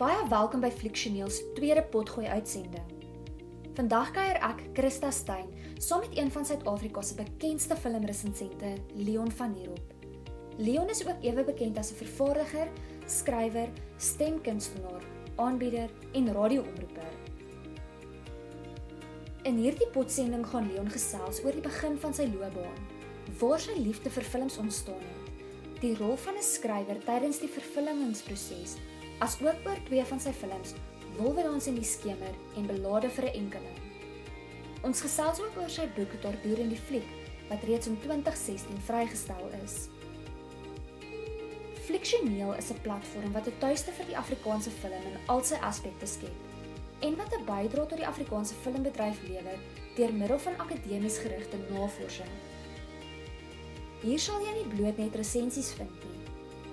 Baie welkom by Fliksioneel se tweede potgooi uitsending. Vandag kuier ek, Christa Stein, saam met een van Suid-Afrika se bekendste filmresensente, Leon van Heerop. Leon is ook ewe bekend as 'n vervaardiger, skrywer, stemkunstenaar, aanbieder en radioomroeper. In hierdie potsending gaan Leon gesels oor die begin van sy loopbaan, waar sy liefde vir films ontstaan het, die rol van 'n skrywer tydens die vervilmingsproses, asook oor twee van sy films, Wolwedans en die skemer en Belade vir 'n enkeling. Ons gesels ook oor sy boek Tortuur in die fliek wat reeds in 2016 vrygestel is. Fliksioneel is 'n platform wat 'n tuiste vir die Afrikaanse film in al sy aspekte skep en wat 'n bydrae tot die Afrikaanse filmbedryf lewer deur middel van akademies gerigte navorsing. Hier sal jy nie bloot net resensies vind nie,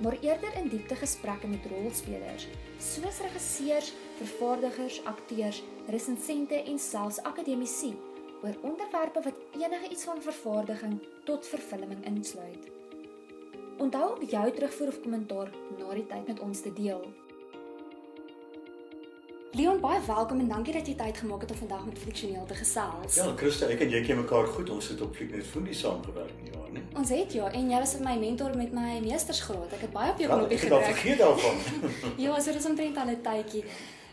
maar eerder in diepte gesprekke met rolspelers, soos regisseurs, vervaardigers, akteurs, resensente en selfs akademici oor onderwerpe wat enige iets van vervaardiging tot vervulling insluit. Onthou om jou terugvoer of kommentaar na die tyd met ons te deel. Leon, baie welkom en dankie dat jy tyd gemaak het om vandag met Fliksioneel te gesels. Ja, Christa, ek en jy ken mekaar goed. Ons het op Fliek met Foodie saamgewerk nie waar nie. Ons het ja, en jy was my mentor met my meestersgraad. Ek het baie op jou Ja, knoppie ek het gedruk. vergeet daarvan. Ja, so dis omtrent al 'n tydjie.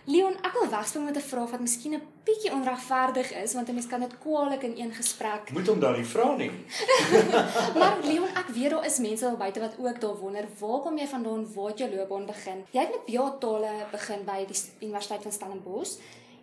Leon, ek wil wegspring met 'n vraag wat miskien 'n bietjie onregverdig is, want 'n mens kan dit kwaliek in een gesprek. Moet hom dan nie vra nie. Maar Leon, ek weet daar is mense daar buite wat ook daar wonder, waar kom jy vandaan? Waar het jou loopbaan begin? Jy het met BA tale begin by die Universiteit van Stellenbosch.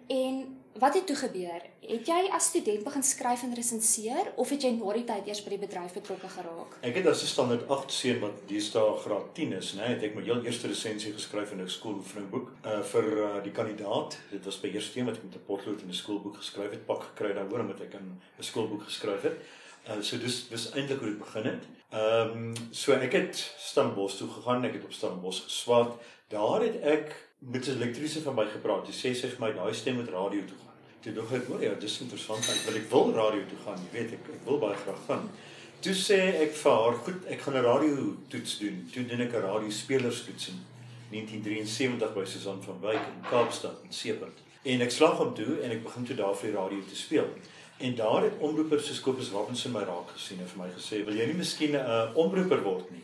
En wat het toe gebeur? Het jy as student begin skryf en resenseer of het jy na die tyd eers by die bedryf betrokke geraak? Ek het as 'n standaard 8 seun wat deesdae graad 10 is, né, het ek my heel eerste resensie geskryf in 'n skooloefeningboek uh vir uh, die kandidaat. Dit was by eerste een wat ek met 'n potlood in 'n skoolboek geskryf het, pak gekry daaroor omdat ek in 'n skoolboek geskryf het. Uh so dis dis eintlik hoe dit begin het. Ehm um, so ek het Stellenbosch toe gegaan, ek het op Stellenbosch geswat. Daar het ek met 'n elektriese van my gepraat. Sy sê sy vir my daai stem met radio toe gaan. Toe dink ek, "O ja, dis interessant. Ek wil ek wil radio toe gaan. Jy weet, ek ek wil baie graag gaan." Toe sê ek vir haar, "Goed, ek gaan 'n radio toets doen." Toe doen ek 'n radiospelerstoets in 1973 by Susan van Wyk in Kaapstad in Seepunt. En ek slag hom toe en ek begin toe daar vir die radio te speel. En daar het omroepers soos Kobus Robinson my raak gesien en vir my gesê, "Wil jy nie miskien 'n omroeper word nie?"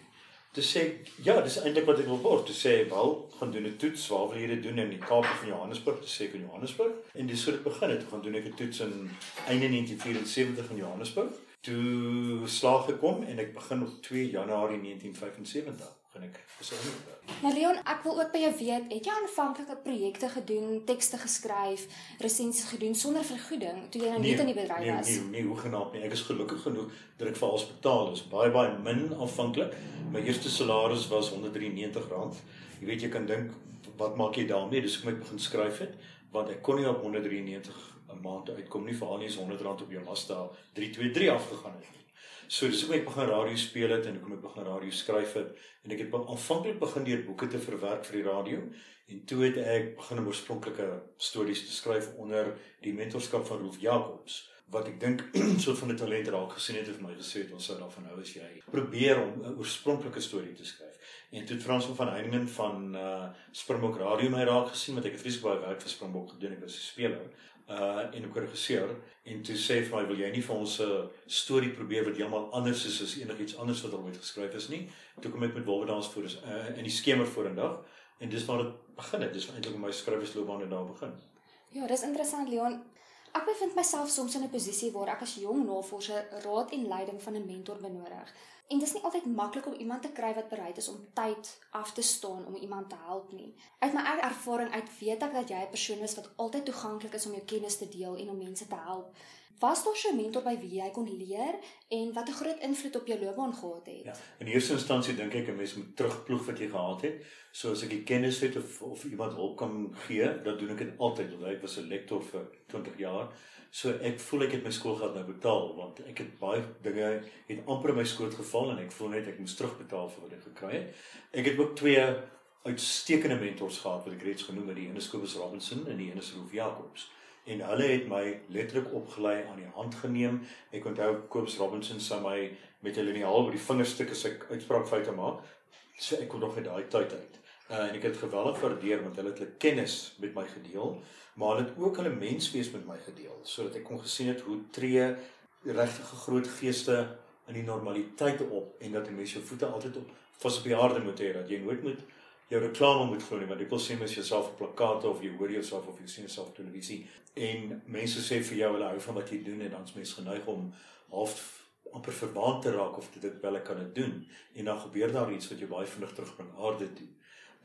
Toe sê ek, "Ja, dis eintlik wat ek wil word." Toe sê hy, "Wel, gaan doen 'n toets. Waar wil jy dit doen in die Kaap of in Johannesburg?" Toe sê ek in Johannesburg. En dis so dit begin het. Ek gaan doen ek 'n toets in einde 1974 in Johannesburg. Toe slaag ek hom en ek begin op 2 Januarie 1975 begin ek as 'n omroeper. Nou Leon, ek wil ook by jou weet, het jy aanvanklike projekte gedoen, tekste geskryf, resensies gedoen sonder vergoeding toe jy nou net in die bedryf nee, was? Nee, nee, hoegenaamd nie. Ek is gelukkig genoeg dat ek vir alles betaal is. Baie baie min aanvanklik. My eerste salaris was R193. Jy weet jy kan dink wat maak jy daarmee? Dis hoe ek begin skryf het, want ek kon nie op 193 'n maand uitkom nie, veral nie as R100 op jou lasta 323 afgegaan het nie. So dis hoe ek begin radio speel het en hoe ek begin radio skryf het. En ek het aanvanklik begin deur boeke te verwerk vir die radio. En toe het ek begin om oorspronklike stories te skryf onder die mentorskap van Rolf Jacobs. Wat ek dink soort van 'n talent raak gesien het en vir my gesê het ons sou daarvan hou as jy probeer om 'n oorspronklike storie te skryf. En toe het Frans van Heiningen van uh Springbok Radio my raak gesien want ek het vreeslik baie werk vir Springbok gedoen ek was 'n speler uh en ook 'n regisseur en toe sê vir my wil jy nie vir ons 'n storie probeer wat heeltemal anders is as enigiets anders wat al ooit geskryf is nie. Toe kom ek met Wolwedans voor uh in die skemer vorendag en dis waar dit begin het. Dis eintlik my skrywersloopbaan het daar begin. Ja, dis interessant Leon. Ek bevind myself soms in 'n posisie waar ek as jong navorser raad en leiding van 'n mentor benodig. En dis nie altyd maklik om iemand te kry wat bereid is om tyd af te staan om iemand te help nie. Uit my eie ervaring uit weet ek dat jy 'n persoon is wat altyd toeganklik is om jou kennis te deel en om mense te help. Was daar so 'n mentor by wie jy kon leer en wat 'n groot invloed op jou loopbaan gehad het? Ja, in eerste instansie dink ek 'n mens moet terugploeg wat jy gehad het. So as ek die kennis het of of iemand hulp kan gee, dan doen ek dit altyd. Want ek was 'n lektor vir 20 jaar. So ek voel ek het my skoolgeld nou betaal want ek het baie dinge het amper in my skoot geval en ek voel net ek moes terugbetaal vir wat ek gekry het. Ek het ook twee uitstekende mentors gehad wat ek reeds genoem het. Die een is Kobus Robinson en die een is Rolf Jacobs en hulle het my letterlik opgelei aan die hand geneem. Ek onthou Kobus Robinson sê my met 'n liniaal oor die vingerstuk as ek uitspraakfoute maak. So ek kom nog uit daai tyd uit. Uh, en ek het geweldig waardeer want hulle het hulle kennis met my gedeel, maar hulle het ook hulle menswees met my gedeel sodat ek kon gesien het hoe tree regtig groot geeste in die normaliteit op en dat 'n mens jou voete altyd op vas op die aarde moet hê dat jy nooit moet jou reklame moet glo nie want ek wil sê mens jouself op plakate of jy hoor jouself of jy sien jouself op televisie en mense sê vir jou hulle hou van wat jy doen en dan's mense geneig om half amper verbaand te raak of dit wel ek kan dit doen en dan gebeur daar iets wat jou baie vinnig terugbring aarde toe.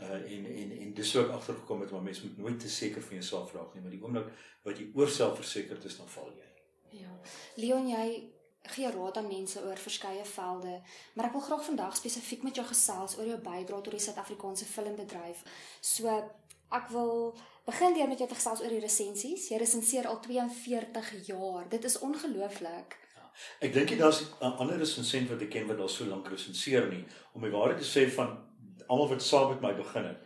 Uh en en en dis ook agtergekom het maar mens moet nooit te seker van jouself raak nie, maar die oomblik wat jy oor selfversekerd is dan val jy. Ja. Leon, jy gee raad aan mense oor verskeie velde, maar ek wil graag vandag spesifiek met jou gesels oor jou bydrae tot die Suid-Afrikaanse filmbedryf. So ek wil begin deur met jou te gesels oor die resensies. Jy resenseer al 42 jaar. Dit is ongelooflik. Ek dink jy daar's 'n ander resensent wat ek ken wat al so lank resenseer nie om my waarheid te sê van almal wat saam met my begin het.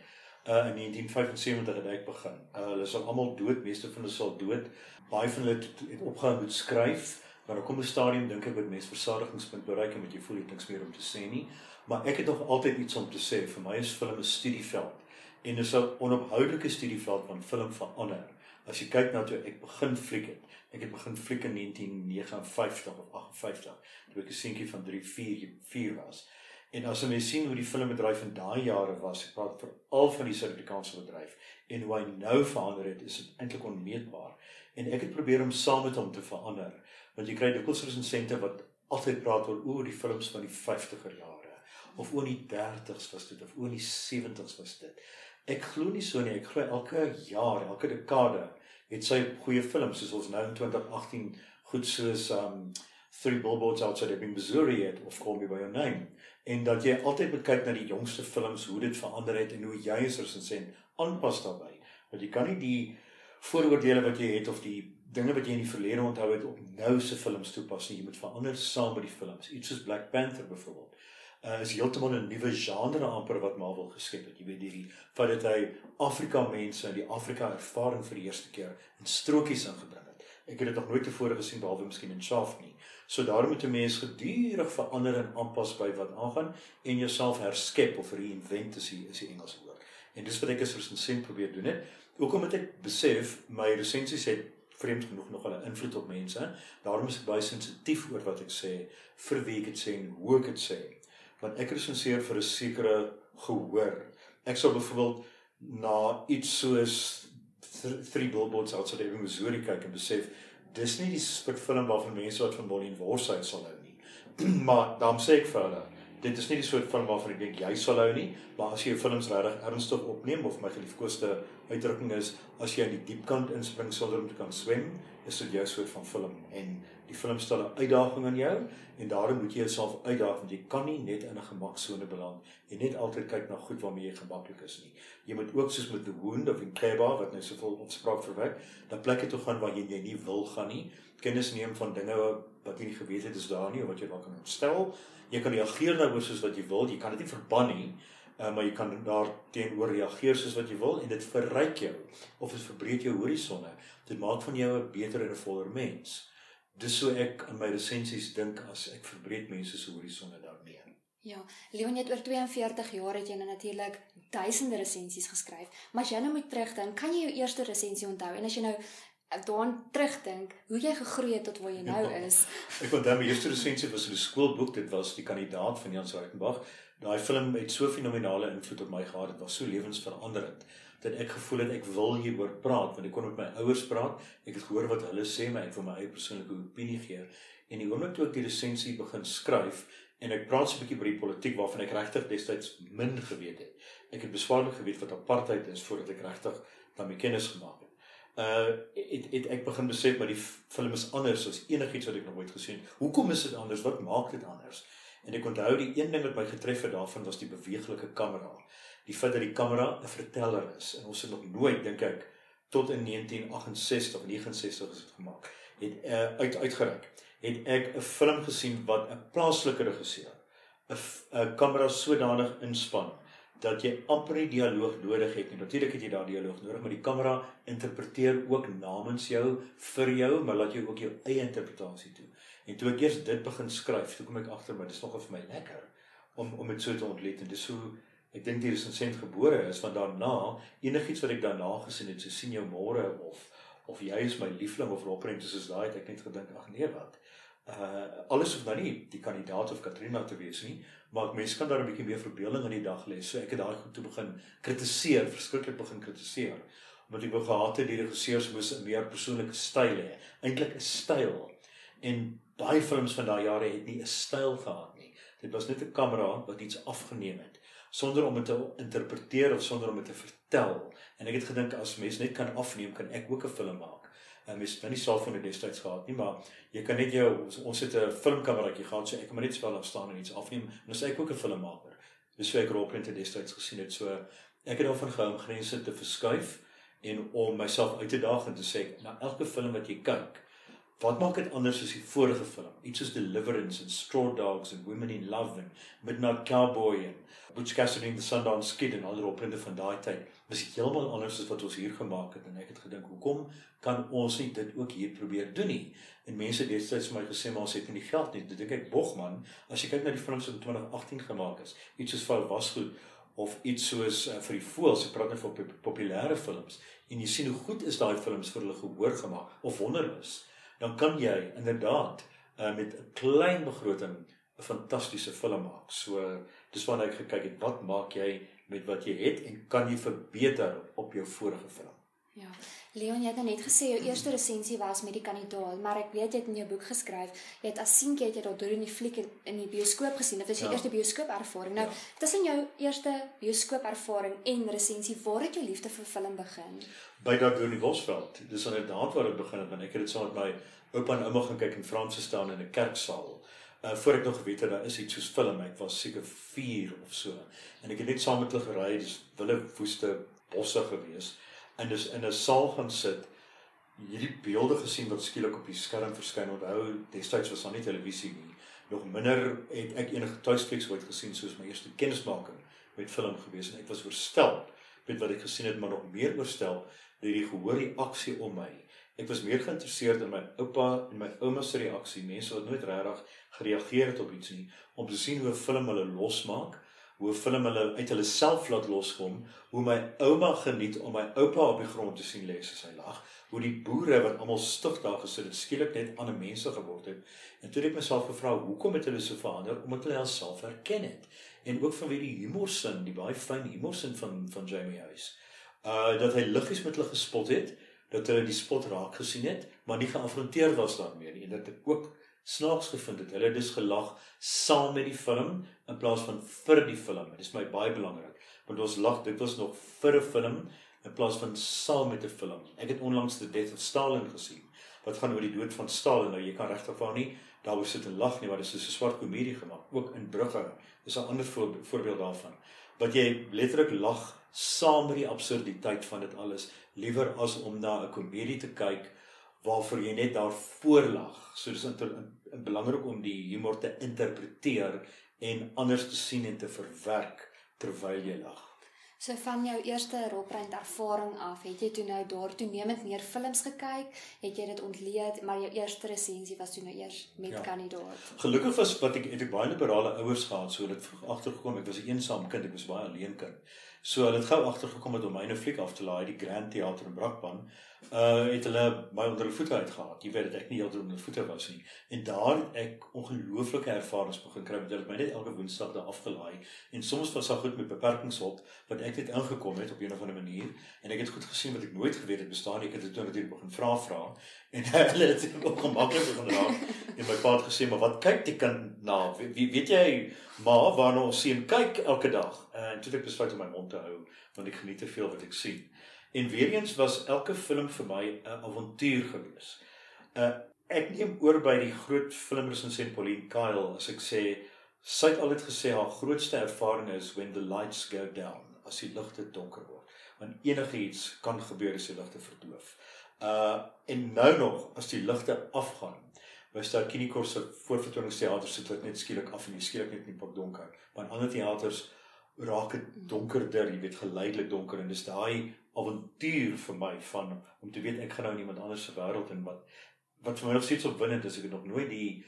Uh in 1975 het ek begin. Uh hulle is al almal dood, meeste van hulle is al dood. Baie van hulle het, het opgehou met skryf, maar dan kom 'n stadium dink ek wat mense versadigingspunt bereik en met jy voel jy niks meer om te sê nie. Maar ek het nog altyd iets om te sê. Vir my is film 'n studieveld en dis 'n onophoudelike studieveld van film verander. As jy kyk na toe ek begin fliek het, Ek het begin fliek in 1959 of 58 toe ek 'n seentjie van 3 4 4 was. En as jy sien hoe die filmbedryf in daai jare was, ek praat veral van die Suid-Afrikaanse bedryf en hoe hy nou verander het, is dit eintlik onmeetbaar. En ek het probeer om saam met hom te verander. Want jy kry dikwels resensente wat altyd praat oor oor die films van die 50er jare of oor die 30's was dit of oor die 70's was dit. Ek glo nie so nie. Ek glo elke jaar, elke dekade het sy goeie films soos ons nou in 2018 goed soos um Three Billboards Outside Ebbing, Missouri het of Call Me By Your Name en dat jy altyd moet kyk na die jongste films hoe dit verander het en hoe jy as resensent aanpas daarbey want jy kan nie die vooroordeele wat jy het of die dinge wat jy in die verlede onthou het op nou se films toepas nie jy moet verander saam met die films iets soos Black Panther byvoorbeeld uh, is heeltemal 'n nuwe genre amper wat Marvel geskep het. Jy weet hierdie feit dat hy Afrika mense en die Afrika ervaring vir die eerste keer in strokies ingebring het. Ek het dit nog nooit tevore gesien behalwe miskien in Shaft nie. So daarom moet 'n mens gedurig verander en aanpas by wat aangaan en jouself herskep of reinvent as jy is die Engelse woord. En dis wat ek as resensent probeer doen het. Ook omdat ek besef my resensies het vreemd genoeg nog 'n invloed op mense. Daarom is ek baie sensitief oor wat ek sê, vir wie ek dit sê en hoe ek dit sê want ek resenseer vir 'n sekere gehoor. Ek sou byvoorbeeld na iets soos Three Billboards Outside Ebbing, Missouri kyk en besef dis nie die soort film waarvan mense wat van Bonnie Worsheid sal hou nie. maar dan sê ek vir hulle, dit is nie die soort film waarvan ek dink jy sal hou nie, maar as jy jou films regtig ernstig opneem of my geliefkoeste uitdrukking is as jy aan die diep kant inspring sonder om te kan swem, is dit jou soort van film en die film stel 'n uitdaging aan jou en daarom moet jy jouself uitdaag want jy kan nie net in 'n gemaksone beland en net altyd kyk na goed waarmee jy gemaklik is nie. Jy moet ook soos met The Wound of in Keba wat nou soveel opspraak verwek, dan plekke toe gaan waar jy, jy nie wil gaan nie. Kennis neem van dinge wat jy nie geweet het is daar nie of wat jy dalk kan ontstel. Jy kan reageer daaroor soos wat jy wil. Jy kan dit nie verban nie. Uh, maar jy kan daar teenoor reageer soos wat jy wil en dit verryk jou of dit verbreek jou horisonne. Dit maak van jou 'n beter en 'n voller mens dis so ek in my resensies dink as ek verbreek mense se horisonne daarmee. Ja, Leon het oor 42 jaar het jy nou natuurlik duisende resensies geskryf, maar as jy nou moet terugdink, kan jy jou eerste resensie onthou en as jy nou daaraan terugdink hoe jy gegroei het tot waar jy nou ja, is. Ek onthou my eerste resensie was in 'n skoolboek, dit was die kandidaat van Jan Swartenbach. Daai film het so fenominale invloed op my gehad, dit was so lewensveranderend dat ek gevoel het ek wil hieroor praat want ek kon met my ouers praat. Ek het gehoor wat hulle sê, maar ek wil my eie persoonlike opinie gee. En die oomblik toe ek die resensie begin skryf en ek praat so 'n bietjie oor die politiek waarvan ek regtig destyds min geweet het. Ek het beswaarlik geweet wat apartheid is voordat ek regtig daarmee kennis gemaak het. Uh het, het ek begin besef maar die film is anders as enigiets wat ek nog ooit gesien het. Hoekom is dit anders? Wat maak dit anders? En ek onthou die een ding wat my getref het daarvan was die beweeglike kamera die feit dat die kamera 'n verteller is en ons het nog nooit dink ek tot in 1968 69 is dit gemaak het uh, uit uitgereik het ek 'n film gesien wat 'n plaaslike regisseur 'n kamera sodanig inspann dat jy amper nie dialoog nodig het. Natuurlik het jy daai dialoog nodig, maar die kamera interpreteer ook namens jou vir jou, maar laat jou ook jou eie interpretasie toe. En toe ek eers dit begin skryf, toe kom ek agter maar dis nogal vir my lekker om om dit so te ontlet en dis so ek dink die resensent gebore is want daarna enigiets wat ek daarna gesien het, so sien jou môre of of jy is my liefling of roprent soos daai het ek net gedink ag nee wat. Uh alles hoef nou nie die kandidaat of Katrina te wees nie, maar mense kan daar 'n bietjie meer verbeelding in die dag lê. So ek het daai goed toe begin kritiseer, verskriklik begin kritiseer. Omdat ek begaat het die regisseurs moes 'n meer persoonlike styl hê, eintlik 'n styl. En baie films van daai jare het nie 'n styl gehad nie. Dit was net 'n kamera wat iets afgeneem het sonder om dit te interpreteer of sonder om dit te vertel. En ek het gedink as mens net kan afneem, kan ek ook 'n film maak. Mens het nou nie selfoon destyds gehad nie, maar jy kan net jou ons het 'n filmkameraatjie gehad, so ek kan maar net af staan en iets afneem en as ek ook 'n filmmaker. Dis hoe ek rolprente destyds gesien het. So ek het daarvan gehou om grense te verskuif en om myself uit te daag en te sê, na elke film wat jy kyk, Wat maak dit anders as die vorige film? Iets soos Deliverance en Straw Dogs en Women in Love en Midnight Cowboy en Butch Cassidy and the Sundance Kid en ander opbrinde van daai tyd. Dis heeltemal anders as wat ons hier gemaak het en ek het gedink, hoekom kan ons nie dit ook hier probeer doen nie? En mense het destyds vir my gesê maar ons het nie die geld nie. Dit dink ek Bogman, as jy kyk na die films wat in 2018 gemaak is, iets soos Val was goed of iets soos uh, vir die voels, ek praat net van populêre films en jy sien hoe goed is daai films vir hulle gehoor gemaak of wonderlus dan kan jy inderdaad uh, met 'n klein begroting 'n fantastiese film maak. So dis waarna ek gekyk het, wat maak jy met wat jy het en kan jy verbeter op jou vorige film? Ja. Leon, jy het nou net gesê jou eerste resensie was met die kandidaat, maar ek weet jy het in jou boek geskryf, jy het as seentjie het jy dalk deur in die fliek in die bioskoop gesien. Dit was jou ja. eerste bioskoop ervaring. Nou, ja. tussen jou eerste bioskoop ervaring en resensie, waar het jou liefde vir film begin? by daar deur die Bosveld. Dis inderdaad waar dit begin het want ek het dit saam met my oupa en ouma gaan kyk in Franse staan in 'n kerksaal. Uh voor ek nog geweet het daar is iets soos film, ek was seker 4 of so. En ek het net saam met hulle gery, dis wille woeste bosse gewees en dis in 'n saal gaan sit hierdie beelde gesien wat skielik op die skerm verskyn. Onthou, destyds was daar nie televisie nie. Nog minder het ek enige tuisflieks ooit gesien soos my eerste kennismaking met film gewees en ek was verstel met wat ek gesien het, maar nog meer oorstel deur die gehoor reaksie om my. Ek was meer geïnteresseerd in my oupa en my ouma se reaksie, mense wat nooit regtig gereageer het op iets nie, om te sien hoe 'n film hulle losmaak, hoe film hulle uit hulle self laat loskom, hoe my ouma geniet om my oupa op die grond te sien lê as hy lag, hoe die boere wat almal stig daar gesit het, skielik net ander mense geword het. En toe het ek myself gevra, hoekom het hulle so verander? Omdat hulle hulself herken het. En ook vanweë die humorsin, die baie fyn humorsin van van Jamie Huys uh dat hy liggies met hulle gespot het, dat hulle die spot raak gesien het, maar nie geafronteer was daarmee nie en dat ek ook snaaks gevind het. Hulle het dus gelag saam met die film in plaas van vir die film. Dit is my baie belangrik want ons lag dit was nog vir 'n film in plaas van saam met 'n film. Ek het onlangs The Death of Stalin gesien wat gaan oor die dood van Stalin. Nou jy kan regtig van nie daaroor sit en lag nie, maar dit is 'n swart komedie gemaak, ook in Brugge. Dis 'n ander voorbeeld daarvan. Wat jy letterlik lag saam met die absurditeit van dit alles liewer as om na 'n komedie te kyk waarvoor jy net daar voorlag. So dis in belangrik om die humor te interpreteer en anders te sien en te verwerk terwyl jy lag. So van jou eerste rolprent ervaring af, het jy toe nou daar toenemend meer films gekyk, het jy dit ontleed, maar jou eerste resensie was toe nou eers met ja. kandidaat. Gelukkig was wat ek het ek baie liberale ouers gehad, so dit vroeg agtergekom ek was 'n eensaam kind, ek was baie alleen kind. So hulle het gou agtergekom het om myne fliek af te laai die Grand Theater in Brakpan. Uh het hulle my onder hulle voete uitgehaal. Jy weet dit ek nie heeltemal onder hulle voete was nie. En daar het ek ongelooflike ervarings begin kry met hulle my net elke woensdag daar afgelaai. En soms was daar goed met beperkingshulp wat ek net ingekom het op 'n of ander manier en ek het goed gesien wat ek nooit geweet het bestaan. Ek het dit toe natuurlik begin vra vra en hulle het dit ook gemaklik begin raak. En my pa het gesê, "Maar wat kyk die kind na? Wie weet jy maar waarna ons sien kyk elke dag?" En toe het ek besluit om my mond te hou want ek geniet te veel wat ek sien. En weer eens was elke film vir my 'n avontuur gewees. Uh ek neem oor by die groot filmresensent Pauline Kyle as ek sê sy het altyd gesê haar grootste ervaring is when the lights go down, as die ligte donker word. Want enigiets kan gebeur as die ligte verdoof. Uh en nou nog as die ligte afgaan. By Starkinikor se voorvertoningsteater sit dit net skielik af en jy skielik net nie pak donker. Maar in ander teaters raak dit donkerder, jy weet geleidelik donker en dis daai avontuur vir my van om te weet ek gaan nou in iemand anders se wêreld en wat wat vir my nog steeds opwindend is ek het nog nooit die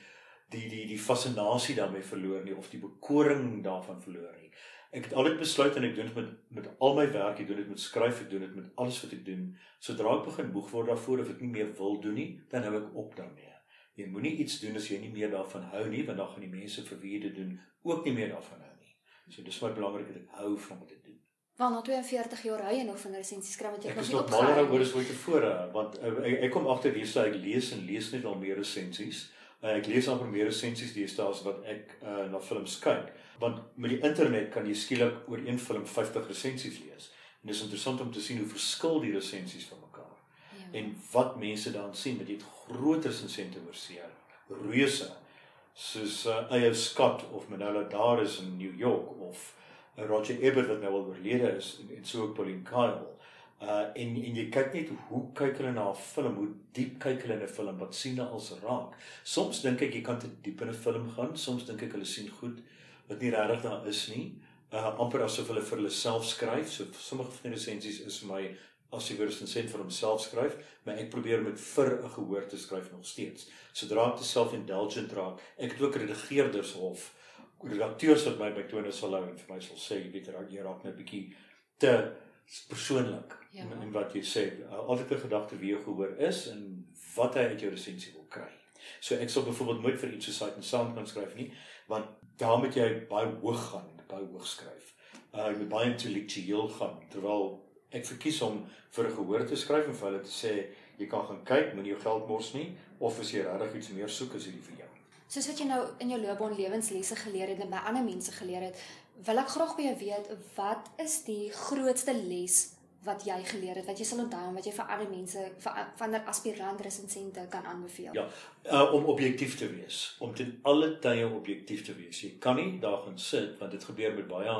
die die die fascinasie daarmee verloor nie of die bekoring daarvan verloor nie. Ek het altyd besluit en ek doen dit met met al my werk, ek doen dit met skryf, ek doen dit met alles wat ek doen. Sodra ek begin moeg word daarvoor of ek nie meer wil doen nie, dan hou ek op daarmee. Jy moenie iets doen as jy nie meer daarvan hou nie, want dan gaan die mense vir wie jy dit doen ook nie meer daarvan hou. So dis baie belangrik dat ek hou van wat ek doen. Want na 42 jaar ry jy nog van resensies skryf wat jy Ek nog is nie nog opgehou mal het daaroor nie. as ooit tevore, want uh, ek, ek kom agter hier sê ek lees en lees net al meer resensies. Uh, ek lees amper meer resensies deesdae as wat ek uh, na films kyk, want met die internet kan jy skielik oor een film 50 resensies lees. En dit is interessant om te sien hoe verskil die resensies van mekaar Ja. en wat mense daarin sien, want jy het groot resensente oor seer, reuse soos uh, A.O. Scott of Manolo Daris in New York of uh, Roger Ebert wat nou al oorlede is en, en so ook Pauline Kael. Uh en en jy kyk net hoe kyk hulle na 'n film, hoe diep kyk hulle in 'n film, wat sien hulle als raak. Soms dink ek jy kan te diep in 'n film gaan, soms dink ek hulle sien goed wat nie regtig daar is nie. Uh amper asof hulle vir hulle self skryf. So sommige van die resensies is vir my as jy weer 'n resensent vir homself skryf, maar ek probeer met vir 'n gehoor te skryf nog steeds. Sodra ek te self-indulgent raak, ek het ook redigeerders of redakteurs wat my by tone sal hou en vir my sal sê, jy weet raak jy raak net 'n bietjie te persoonlik Ja. in, in wat jy sê. Uh, altyd 'n gedagte wie jou gehoor is en wat hy uit jou resensie wil kry. So ek sal byvoorbeeld nooit vir iets soos Sight and Sound kan skryf nie, want daar moet jy baie hoog gaan en baie hoog skryf. Uh jy moet baie intellektueel gaan terwyl ek verkies om vir 'n gehoor te skryf en vir hulle te sê jy kan gaan kyk, moenie jou geld mors nie of as jy regtig iets meer soek is hierdie vir jou. Soos wat jy nou in jou loopbaan lewenslesse geleer het en by ander mense geleer het, wil ek graag by jou weet wat is die grootste les wat jy geleer het wat jy sal onthou en wat jy vir ander mense vir ander aspirant resensente kan aanbeveel. Ja, uh, om objektief te wees, om ten alle tye objektief te wees. Jy kan nie daar gaan sit want dit gebeur met baie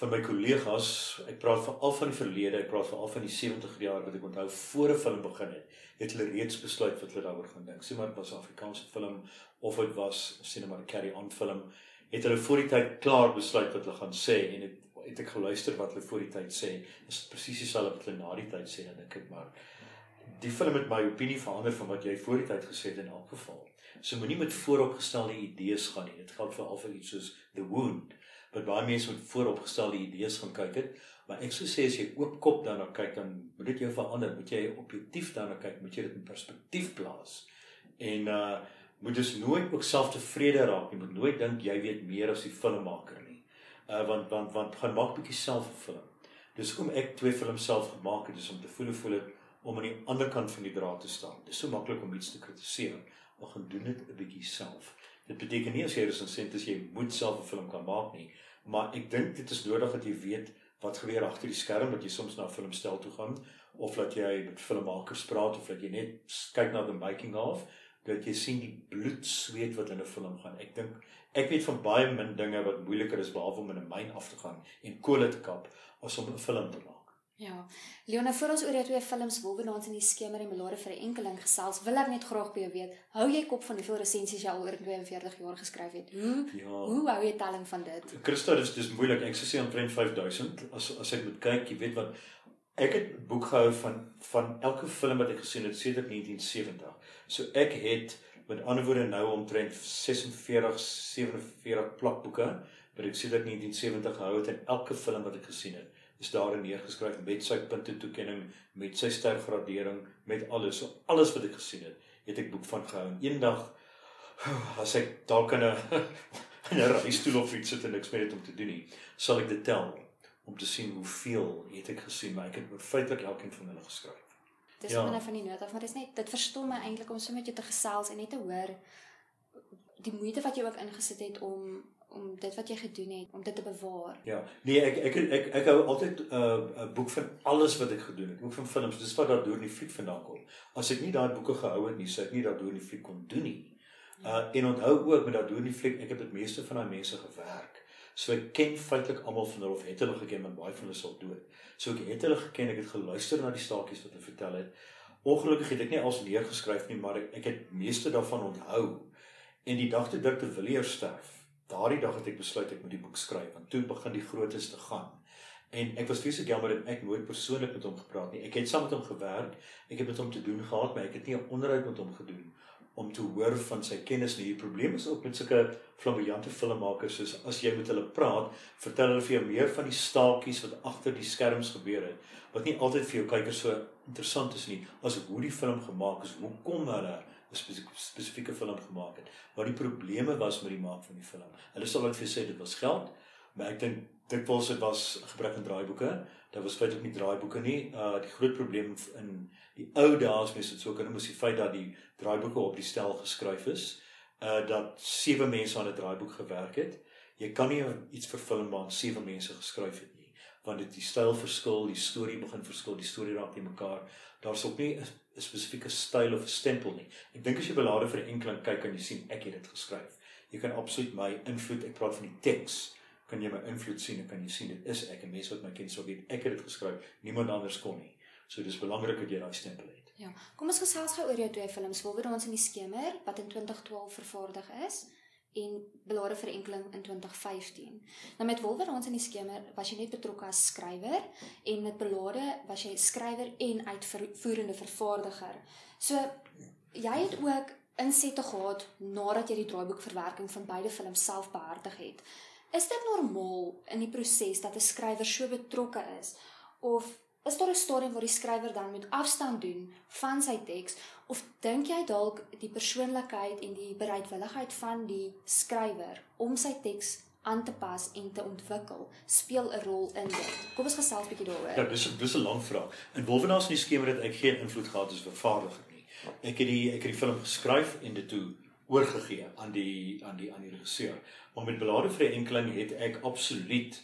van my kollegas. Ek praat veral van die verlede, ek praat veral van die 70 jaar wat ek onthou voor 'n film begin het. Het hulle reeds besluit wat hulle daaroor gaan dink. Sien maar dit was 'n Afrikaanse film of dit was sien maar 'n carry on film. Het hulle voor die tyd klaar besluit wat hulle gaan sê en het het ek geluister wat hulle voor die tyd sê. Dis presies dieselfde wat hulle na die tyd sê dan dink ek maar die film het my opinie verander van wat jy voor die tyd gesê het in elk geval. So moenie met vooropgestelde idees gaan nie. Dit geld veral vir iets soos The Wound. Wat baie mense met vooropgestelde idees gaan kyk het, maar ek sou sê as jy oop kop daarna kyk dan moet dit jou verander. Moet jy objektief daarna kyk, moet jy dit in perspektief plaas. En uh moet dus nooit ook selftevrede raak nie. Moet nooit dink jy weet meer as die filmmaker nie. Uh want want want gaan maak bietjie self 'n film. Dis hoekom ek twee films self gemaak het, dis om te voel hoe voel dit om aan die ander kant van die draad te staan. Dis so maklik om iets te kritiseer, maar gaan doen dit 'n bietjie self. Dit beteken nie as jy resensent is jy moet self 'n film kan maak nie, maar ek dink dit is nodig dat jy weet wat gebeur agter die skerm, dat jy soms na 'n filmstel toe gaan of dat jy met filmmakers praat of dat jy net kyk na the making of dat jy sien die bloed sweet wat in 'n film gaan. Ek dink ek weet van baie min dinge wat moeiliker is behalwe om in 'n myn af te gaan en kole te kap as om 'n film te maak. Ja. Leona, voor ons oor jou twee films Wolwenaans en die skemer en Melode vir 'n enkeling gesels, wil ek net graag by jou weet, hou jy kop van hoeveel resensies jy al oor 42 jaar geskryf het? Hoe Ja. hoe hou jy telling van dit? Christa, dis dis moeilik. Ek sou sê omtrent 5000 as as ek moet kyk, jy weet wat ek het boek gehou van van elke film wat ek gesien het sedert 1970. So ek het met ander woorde nou omtrent 46 47 plakboeke wat ek sedert 1970 gehou het en elke film wat ek gesien het is daarin neergeskryf met sy punte toekenning, met sy stergradering, met alles. So alles wat ek gesien het, het ek boek van gehou. En eendag as ek dalk in 'n in 'n reistool of iets sit en niks meer het om te doen nie, sal ek dit tel om te sien hoeveel het ek gesien, maar ek het feitelik elkeen van hulle geskryf. Dis Ja. nou van die noot af, maar dis net dit verstom my eintlik om so met jou te gesels en net te hoor die moeite wat jy ook ingesit het om om dit wat jy gedoen het om dit te bewaar. Ja. Nee, ek ek ek ek, ek hou altyd 'n uh, 'n boek van alles wat ek gedoen het, ook van films. Dis wat daardeur in die fliek vandaan kom. As ek nie daai boeke gehou het nie, sou ek nie daardeur in die fliek kon doen nie. Uh en onthou ook met daardeur in die fliek, ek het met meeste van daai mense gewerk. So ek ken feitelik almal van hulle of het hulle geken, maar baie van hulle is al dood. So ek het hulle geken, ek het geluister na die staaltjies wat hulle vertel het. Ongelukkig het ek nie als neergeskryf nie, maar ek, ek het meeste daarvan onthou. En die dag toe de Villiers sterf, daardie dag het ek besluit ek moet die boek skryf want toe begin die grootes te gaan. En ek was vreeslik jammer dat ek nooit persoonlik met hom gepraat nie. Ek het saam met hom gewerk, ek het met hom te doen gehad, maar ek het nie 'n onderhoud met hom gedoen om te hoor van sy kennis nie. Die probleem is ook met sulke flamboyante filmmakers is as jy met hulle praat, vertel hulle vir jou meer van die staaltjies wat agter die skerms gebeur het, wat nie altyd vir jou kykers so interessant is nie, as hoe die film gemaak is, hoekom hulle spesifieke film gemaak het. Wat die probleme was met die maak van die film. Hulle sal net vir sê dit was geld, maar ek dink dit was dit was gebrek aan draaiboeke. Daar was feitelik nie draaiboeke nie. Uh die groot probleem in die ou dae is mens dit sou kan is die feit dat die draaiboeke op die stel geskryf is. Uh dat sewe mense aan 'n draaiboek gewerk het. Jy kan nie iets verfilm waar sewe mense geskryf het nie, want dit die styl verskil, die storie begin verskil, die storie raak nie mekaar. Daar's ook nie 'n spesifieke styl of 'n stempel nie. Ek dink as jy belade vir 'n enkeling kyk en jy sien ek het dit geskryf. Jy kan absoluut my invloed, ek praat van die teks kan jy my invloed sien en kan jy sien dit is ek en mense wat my ken sou weet ek het dit geskryf niemand anders kon nie so dis belangrik dat jy daai stempel het ja kom ons gesels gou oor jou twee films Wolwer ons in die skemer wat in 2012 vervaardig is en belade vir enkeling in 2015 nou met Wolwer ons in die skemer was jy net betrokke as skrywer en met belade was jy skrywer en uitvoerende vervaardiger so jy het ook insette gehad nadat jy die draaiboekverwerking van beide films self behartig het. Is dit normaal in die proses dat 'n skrywer so betrokke is of is daar 'n stadium waar die skrywer dan moet afstand doen van sy teks of dink jy dalk die persoonlikheid en die bereidwilligheid van die skrywer om sy teks aan te pas en te ontwikkel speel 'n rol in dit. Kom ons gesels 'n bietjie daaroor. Ja, dis dis 'n lang vraag. In Wolwenaars in die skemer het ek geen invloed gehad as vervaardiger nie. Ek het die ek het die film geskryf en dit toe oorgegee aan die aan die aan die regisseur. Maar met belade vir 'n enkeling het ek absoluut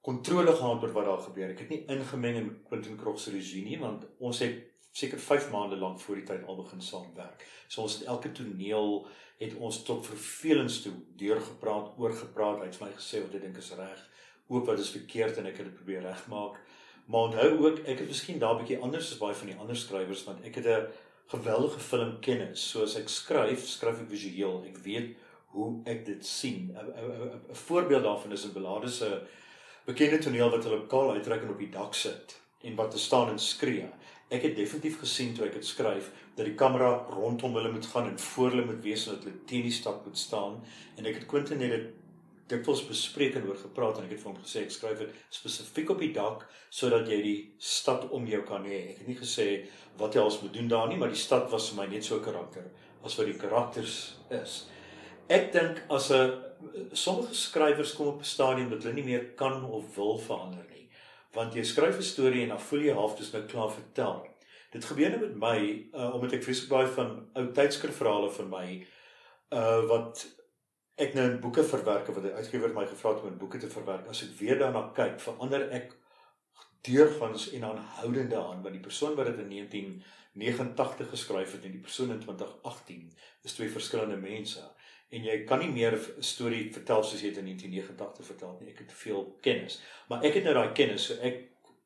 kontrole gehad oor wat daar gebeur. Ek het nie ingemeng in Quentin Krog se regie nie, want ons het seker 5 maande lank voor die tyd al begin saamwerk. So ons het elke toneel het ons tot vervelings toe deurgepraat, oorgepraat, hy het vir my gesê wat hy dink is reg, ook wat is verkeerd en ek het dit probeer regmaak. Maar onthou ook, ek het miskien daar 'n bietjie anders as baie van die ander skrywers want ek het 'n geweldige filmkennis. So as ek skryf, skryf ek visueel. Ek weet hoe ek dit sien. 'n Voorbeeld daarvan is 'n belade se bekende toneel wat hulle kaal uittrek en op die dak sit en wat te staan en skree. Ek het definitief gesien toe ek dit skryf dat die kamera rondom hulle moet gaan en voor hulle moet wees en dat hulle teen die stad moet staan en ek het Quentin net dit dikwels bespreek en oor gepraat en ek het vir hom gesê ek skryf dit spesifiek op die dak sodat jy die stad om jou kan hê. Ek het nie gesê wat jy als moet doen daar nie, maar die stad was vir my net so 'n karakter as wat die karakters is. Ek dink as 'n sommige skrywers kom op 'n stadium dat hulle nie meer kan of wil verander nie. Want jy skryf 'n storie en dan voel jy half dis nou klaar vertel. Dit gebeur nou met my uh, omdat ek vreeslik baie van ou tydskrifverhale vir my uh wat ek nou in boeke verwerk wat die uitgewer my gevra het om in boeke te verwerk. As ek weer daarna kyk, verander ek deurgangs en aanhoudende aan want die persoon wat dit in 1989 geskryf het en die persoon in 2018 is twee verskillende mense en jy kan nie meer storie vertel soos jy dit in 1989 vertel nie. Ek het te veel kennis. Maar ek het nou daai kennis so ek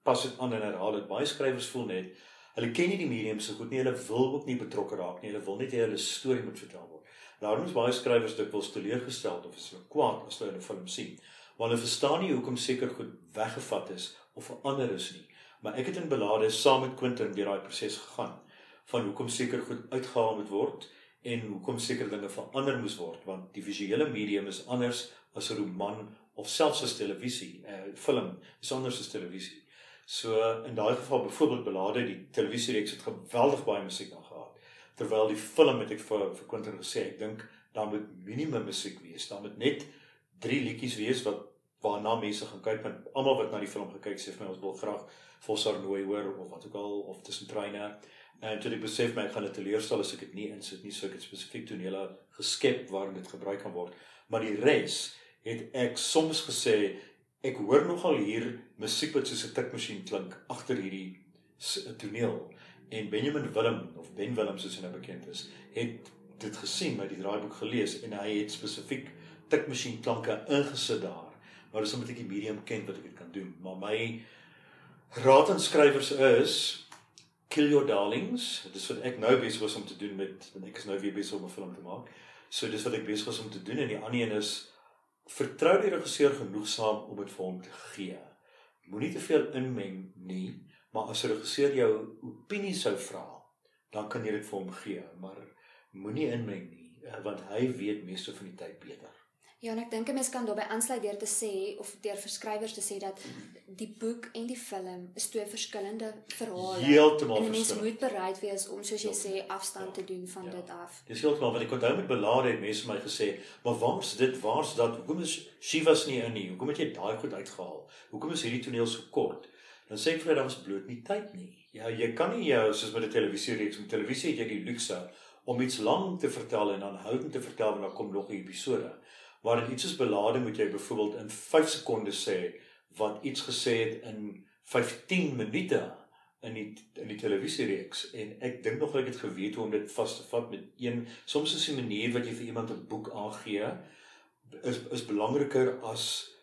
pas dit aan en herhaal dit. Baie skrywers voel net hulle ken nie die medium so goed nie. Hulle wil ook nie betrokke raak nie. Hulle wil net hê hulle storie moet vertel word. Daarom is baie skrywers dikwels teleurgesteld of is hulle kwaad as hulle 'n film sien. Want hulle verstaan nie hoekom seker goed weggevat is of verander is nie. Maar ek het in belade saam met Quentin deur daai proses gegaan van hoekom seker goed uitgehaal moet word en hoekom seker dinge verander moes word want die visuele medium is anders as 'n roman of selfs as televisie, uh, film is anders as televisie. So in daai geval byvoorbeeld belade die televisiereeks het geweldig baie musiek aangehad. Terwyl die film het ek vir vir Quentin gesê ek dink daar moet minimum musiek wees. Daar moet net 3 liedjies wees wat waarna mense gaan kyk want almal wat na die film gekyk sê vir my ons wil graag Fossar nooi hoor of wat ook al of tussen treine en toe ek besef my ek gaan dit teleurstel as ek dit nie insit nie so ek het spesifiek tonele geskep waarin dit gebruik kan word. Maar die res het ek soms gesê ek hoor nogal hier musiek wat soos 'n tikmasjien klink agter hierdie toneel. En Benjamin Willem of Ben Willem soos hy nou bekend is het dit gesien met die draaiboek gelees en hy het spesifiek tikmasjien klanke ingesit daar. Maar dis omdat ek die medium ken wat ek dit kan doen. Maar my raad aan skrywers is kill your darlings. Dit is wat ek nou besig is om te doen met want ek is nou weer besig om 'n film te maak. So dis wat ek besig is om te doen en die ander een is vertrou die regisseur genoegsaam om dit vir hom te gee. Moenie te veel inmeng nie, maar as 'n regisseur jou opinie sou vra, dan kan jy dit vir hom gee, maar moenie in my nie, uh, want hy weet meeste van die tyd beter. Ja, en ek dink 'n mens kan daarbey aansluit deur te sê of deur verskrywers te sê dat die boek en die film is twee verskillende verhale. Heeltemal 'n mens moet bereid wees om soos jy Ja. sê afstand Ja. te doen van Ja. dit af. Dis heeltemal wat ek onthou met belade het mense my gesê, "Maar waar's dit? Waar's dat? Hoekom is Shivas nie in nie? Hoekom het jy daai goed uitgehaal? Hoekom is hierdie toneel so kort?" Dan sê ek vir hulle daar was bloot nie tyd nie. Ja, jy kan nie jou soos met 'n televisiereeks, met televisie het jy die luukse om iets lank te vertel en aanhoudend te vertel en dan kom nog 'n episode. Maar in iets soos belade moet jy byvoorbeeld in 5 sekondes sê wat iets gesê het in 15 minute in die in die televisiereeks en ek dink nog ek het geweet hoe om dit vas te vat met een soms is die manier wat jy vir iemand 'n boek aangee is is belangriker as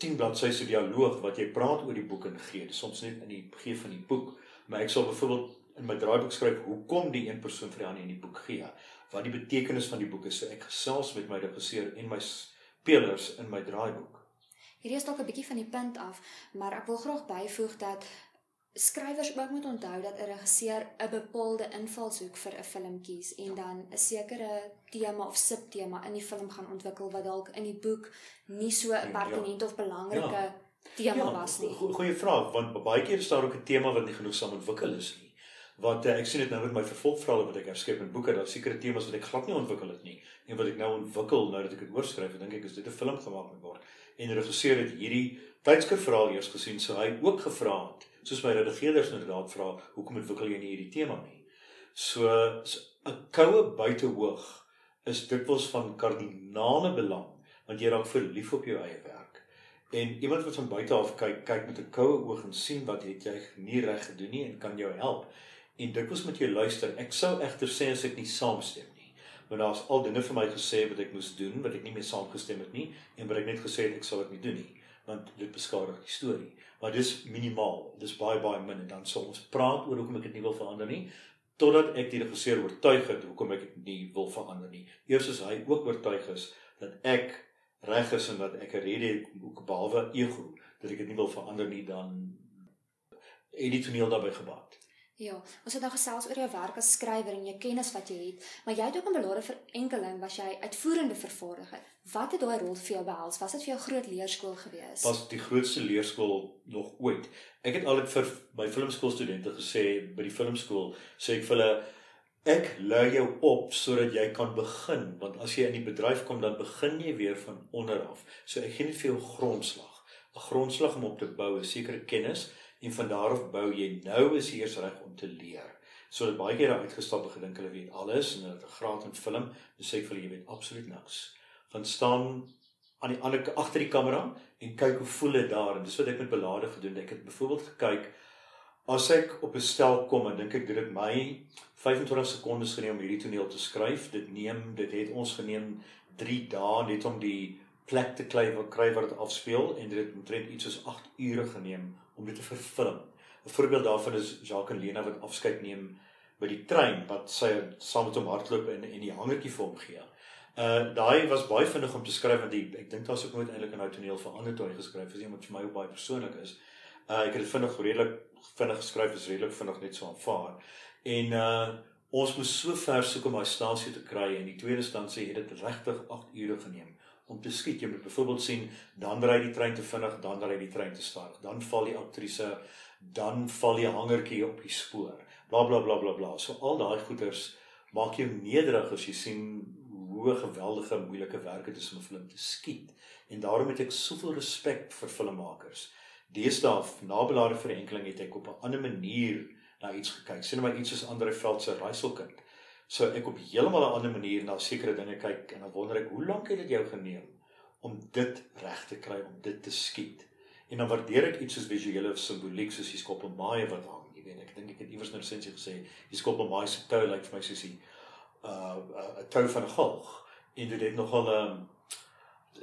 10 bladsye se dialoog wat jy praat oor die boek en gee. Soms net in die gee van die boek, maar ek sal byvoorbeeld in my draaiboek skryf hoekom die een persoon vir die ander in die boek gee. Wat die betekenis van die boek is. So ek gesels met my regisseur en my spelers in my draaiboek. Hierdie is dalk 'n bietjie van die punt af, maar ek wil graag byvoeg dat skrywers ook moet onthou dat 'n regisseur 'n bepaalde invalshoek vir 'n film kies en dan 'n sekere tema of subtema in die film gaan ontwikkel wat dalk in die boek nie so 'n Ja. pertinent of belangrike Ja. tema was nie. go- Goeie vraag, want baie keer is daar ook 'n tema wat nie genoegsaam ontwikkel is nie. Wat uh, ek sien dit nou met my vervolgverhale wat ek herskep in boeke, daar sekere temas wat ek glad nie ontwikkel het nie en wat ek nou ontwikkel nou dat ek dit oorskryf, dink ek is dit 'n film gemaak moet word. En regisseur het hierdie tydskrifverhaal eers gesien, so hy ook gevra het, soos my redigeerders inderdaad vra, hoekom ontwikkel jy nie hierdie tema nie? So so 'n koue buitehoog is dikwels van kardinale belang want jy raak verlief op jou eie werk. En iemand wat van buite af kyk, kyk met 'n koue oog en sien wat het jy nie reg gedoen nie en kan jou help. En dikwels moet jy luister. Ek sou egter sê as ek nie saamstem nie. Want daar's al dinge vir my gesê wat ek moes doen wat ek nie mee saamgestem het nie en wat ek net gesê het ek sal dit nie doen nie want dit beskadig die storie. Maar dis minimaal. Dis baie baie min en dan sal ons praat oor hoekom ek dit nie wil verander nie totdat ek die regisseur oortuig het hoekom ek dit nie wil verander nie. Eers as hy ook oortuig is dat ek reg is en dat ek 'n rede het ook behalwe ego dat ek dit nie wil verander nie dan het die toneel daarbey gebaat. Ja, ons het nou gesels oor jou werk as skrywer en jou kennis wat jy het, maar jy het ook in belade vir enkeling was jy uitvoerende vervaardiger. Wat het daai rol vir jou behels? Was dit vir jou groot leerskool gewees? Was die grootste leerskool nog ooit. Ek het altyd vir my filmskoolstudente gesê by die filmskool, sê ek vir hulle ek lei jou op sodat jy kan begin, want as jy in die bedryf kom dan begin jy weer van onder af. So ek gee net vir jou grondslag. 'n Grondslag om op te bou, 'n sekere kennis en van daar af bou jy nou is eers reg om te leer. So dat baie daar uitgestap en gedink hulle weet alles en hulle het 'n graad in film, dan sê ek vir hulle jy weet absoluut niks. Gaan staan aan die ander agter die kamera en kyk hoe voel dit daar en dis wat ek met belade gedoen het. Ek het byvoorbeeld gekyk as ek op 'n stel kom en dink ek dit het my 25 sekondes geneem om hierdie toneel te skryf. Dit neem dit het ons geneem 3 dae net om die plek te kry wat kry wat dit afspeel en dit het omtrent iets soos 8 ure geneem om dit te verfilm. 'n Voorbeeld daarvan is Jacques en Lena wat afskeid neem by die trein wat sy saam met hom hardloop en en die hangertjie vir hom gee. Uh daai was baie vinnig om te skryf want die, ek dink ook nooit eintlik 'n nou toneel verander toe hy geskryf is, iemand vir my ook baie persoonlik is. Uh ek het dit vinnig redelik vinnig geskryf, is redelik vinnig net so aanvaar. En uh ons moes so ver soek om daai stasie te kry en die tweede instansie het dit regtig 8 ure geneem om te skiet. Jy moet byvoorbeeld sien dan ry die trein te vinnig, dan ry die trein te stadig, dan val die aktrise, dan val die hangertjie op die spoor. Bla bla bla bla bla. So al daai goeters maak jou nederig as jy sien hoe geweldige moeilike werk dit is om 'n film te skiet. En daarom het ek soveel respek vir filmmakers. Deesdae na belade vir enkeling het ek op 'n ander manier na iets gekyk. Sien maar iets soos Andre Veld se Raaiselkind. So ek op heeltemal 'n ander manier na sekere dinge kyk en dan wonder ek hoe lank het dit jou geneem om dit reg te kry om dit te skiet. En dan waardeer ek iets soos visuele simboliek soos die skoppelmaaie wat hang. Jy weet, ek dink ek het iewers in 'n resensie gesê, die skoppelmaaie se tou lyk vir my soos die uh 'n tou van 'n galg en dit het nogal 'n um,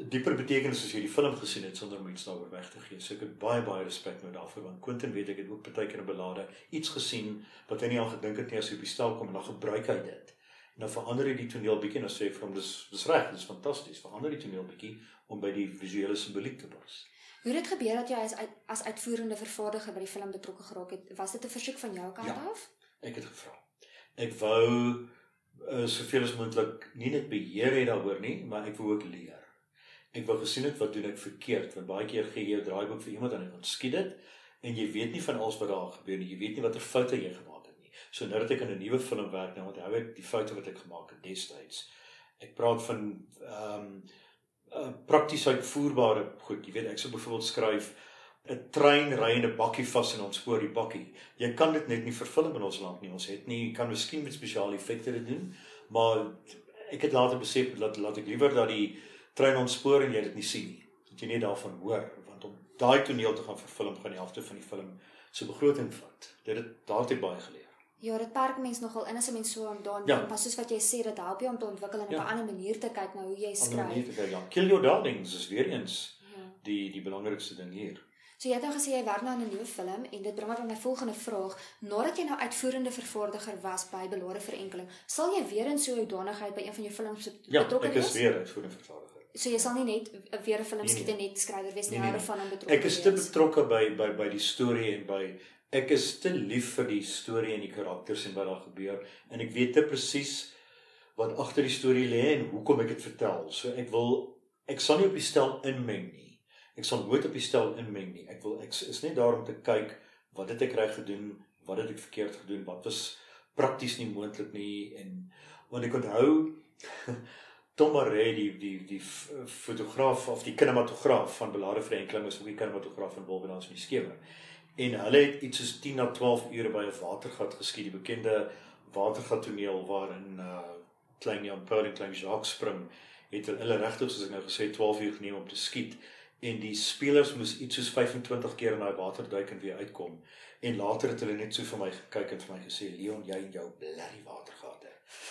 dieper betekenis as jy die film gesien het sonder iets daaroor weg te gee. So ek het baie baie respek nou daarvoor want Quentin weet ek het ook baie keer in belade iets gesien wat hy nie aan gedink het nie as hy op die stel kom en dan gebruik hy dit. En dan verander hy die toneel bietjie en dan sê hy vir hom dis dis reg, dis fantasties. Verander die toneel bietjie om by die visuele simboliek te pas. Hoe het dit gebeur dat jy as uit, as uitvoerende vervaardiger by die film betrokke geraak het? Was dit 'n versoek van jou kant Ja. af? Ek het gevra. Ek wou uh, soveel as moontlik nie net beheer hê daaroor nie, maar ek wil ook leer. Ek wil gesien het wat doen ek verkeerd, want baie keer gee jy 'n draaiboek vir iemand en hy ontskiet dit en jy weet nie van alles wat daar gebeur nie. Jy weet nie watter foute jy gemaak het nie. So nou dat ek aan 'n nuwe film werk, nou onthou ek die foute wat ek gemaak het destyds. Ek praat van ehm um, uh, prakties uitvoerbare goed. Jy weet, ek sou byvoorbeeld skryf 'n trein ry in 'n bakkie vas en ons spoor die bakkie. Jy kan dit net nie vervul in ons land nie. Ons het nie kan miskien met spesiale effekte dit doen, maar ek het later besef dat laat ek liewer dat die trein ons spoor en jy dit nie sien nie. Dat jy net daarvan hoor, want om daai toneel te gaan vervul, gaan die helfte van die film se begroting vat. Dit het daartoe baie geleer. Ja, dit perk mense nogal in as 'n mens so aan daan Ja. maar soos wat jy sê, dit help jou om te ontwikkel en op 'n Ja. ander manier te kyk na hoe jy Ander manier skryf. te kyk, Ja, kill your darlings is weer eens Ja. die die belangrikste ding hier. So jy het nou gesê jy werk nou aan 'n nuwe film en dit bring my by my volgende vraag. Nadat jy nou uitvoerende vervaardiger was by Belare Verenkeling, sal jy weer in so 'n hoedanigheid by een van jou films bet- Ja, betrokke ek is wees? weer uitvoerende vervaardiger. So jy sal nie net weer 'n film Nee, skiet nee. en net skrywer wees nie, Nee, nee, hou nee. daarvan om betrokke Ek is te betrokke by by by die storie en by ek is te lief vir die storie en die karakters en wat daar gebeur en ek weet te presies wat agter die storie lê en hoekom ek dit vertel. So ek wil ek sal nie op die stel inmeng nie. Ek sal nooit op die stel inmeng nie. Ek wil ek is net daar om te kyk wat het ek reg gedoen, wat het ek verkeerd gedoen, wat was prakties nie moontlik nie en want ek onthou Tom Maree die die die fotograaf of die kinematograaf van Belare Verenkeling is ook die kinematograaf van Wolvenans in die skemer. En hulle het iets soos 10 na 12 ure by 'n watergat geskiet, die bekende watergat toneel waarin uh klein Jan Paul en klein Jacques spring, het hulle, regtig soos ek nou gesê 12 uur geneem om te skiet en die spelers moes iets soos 25 keer in daai water duik en weer uitkom. En later het hulle net so vir my gekyk en vir my gesê, "Leon, jy en jou blerrie watergate."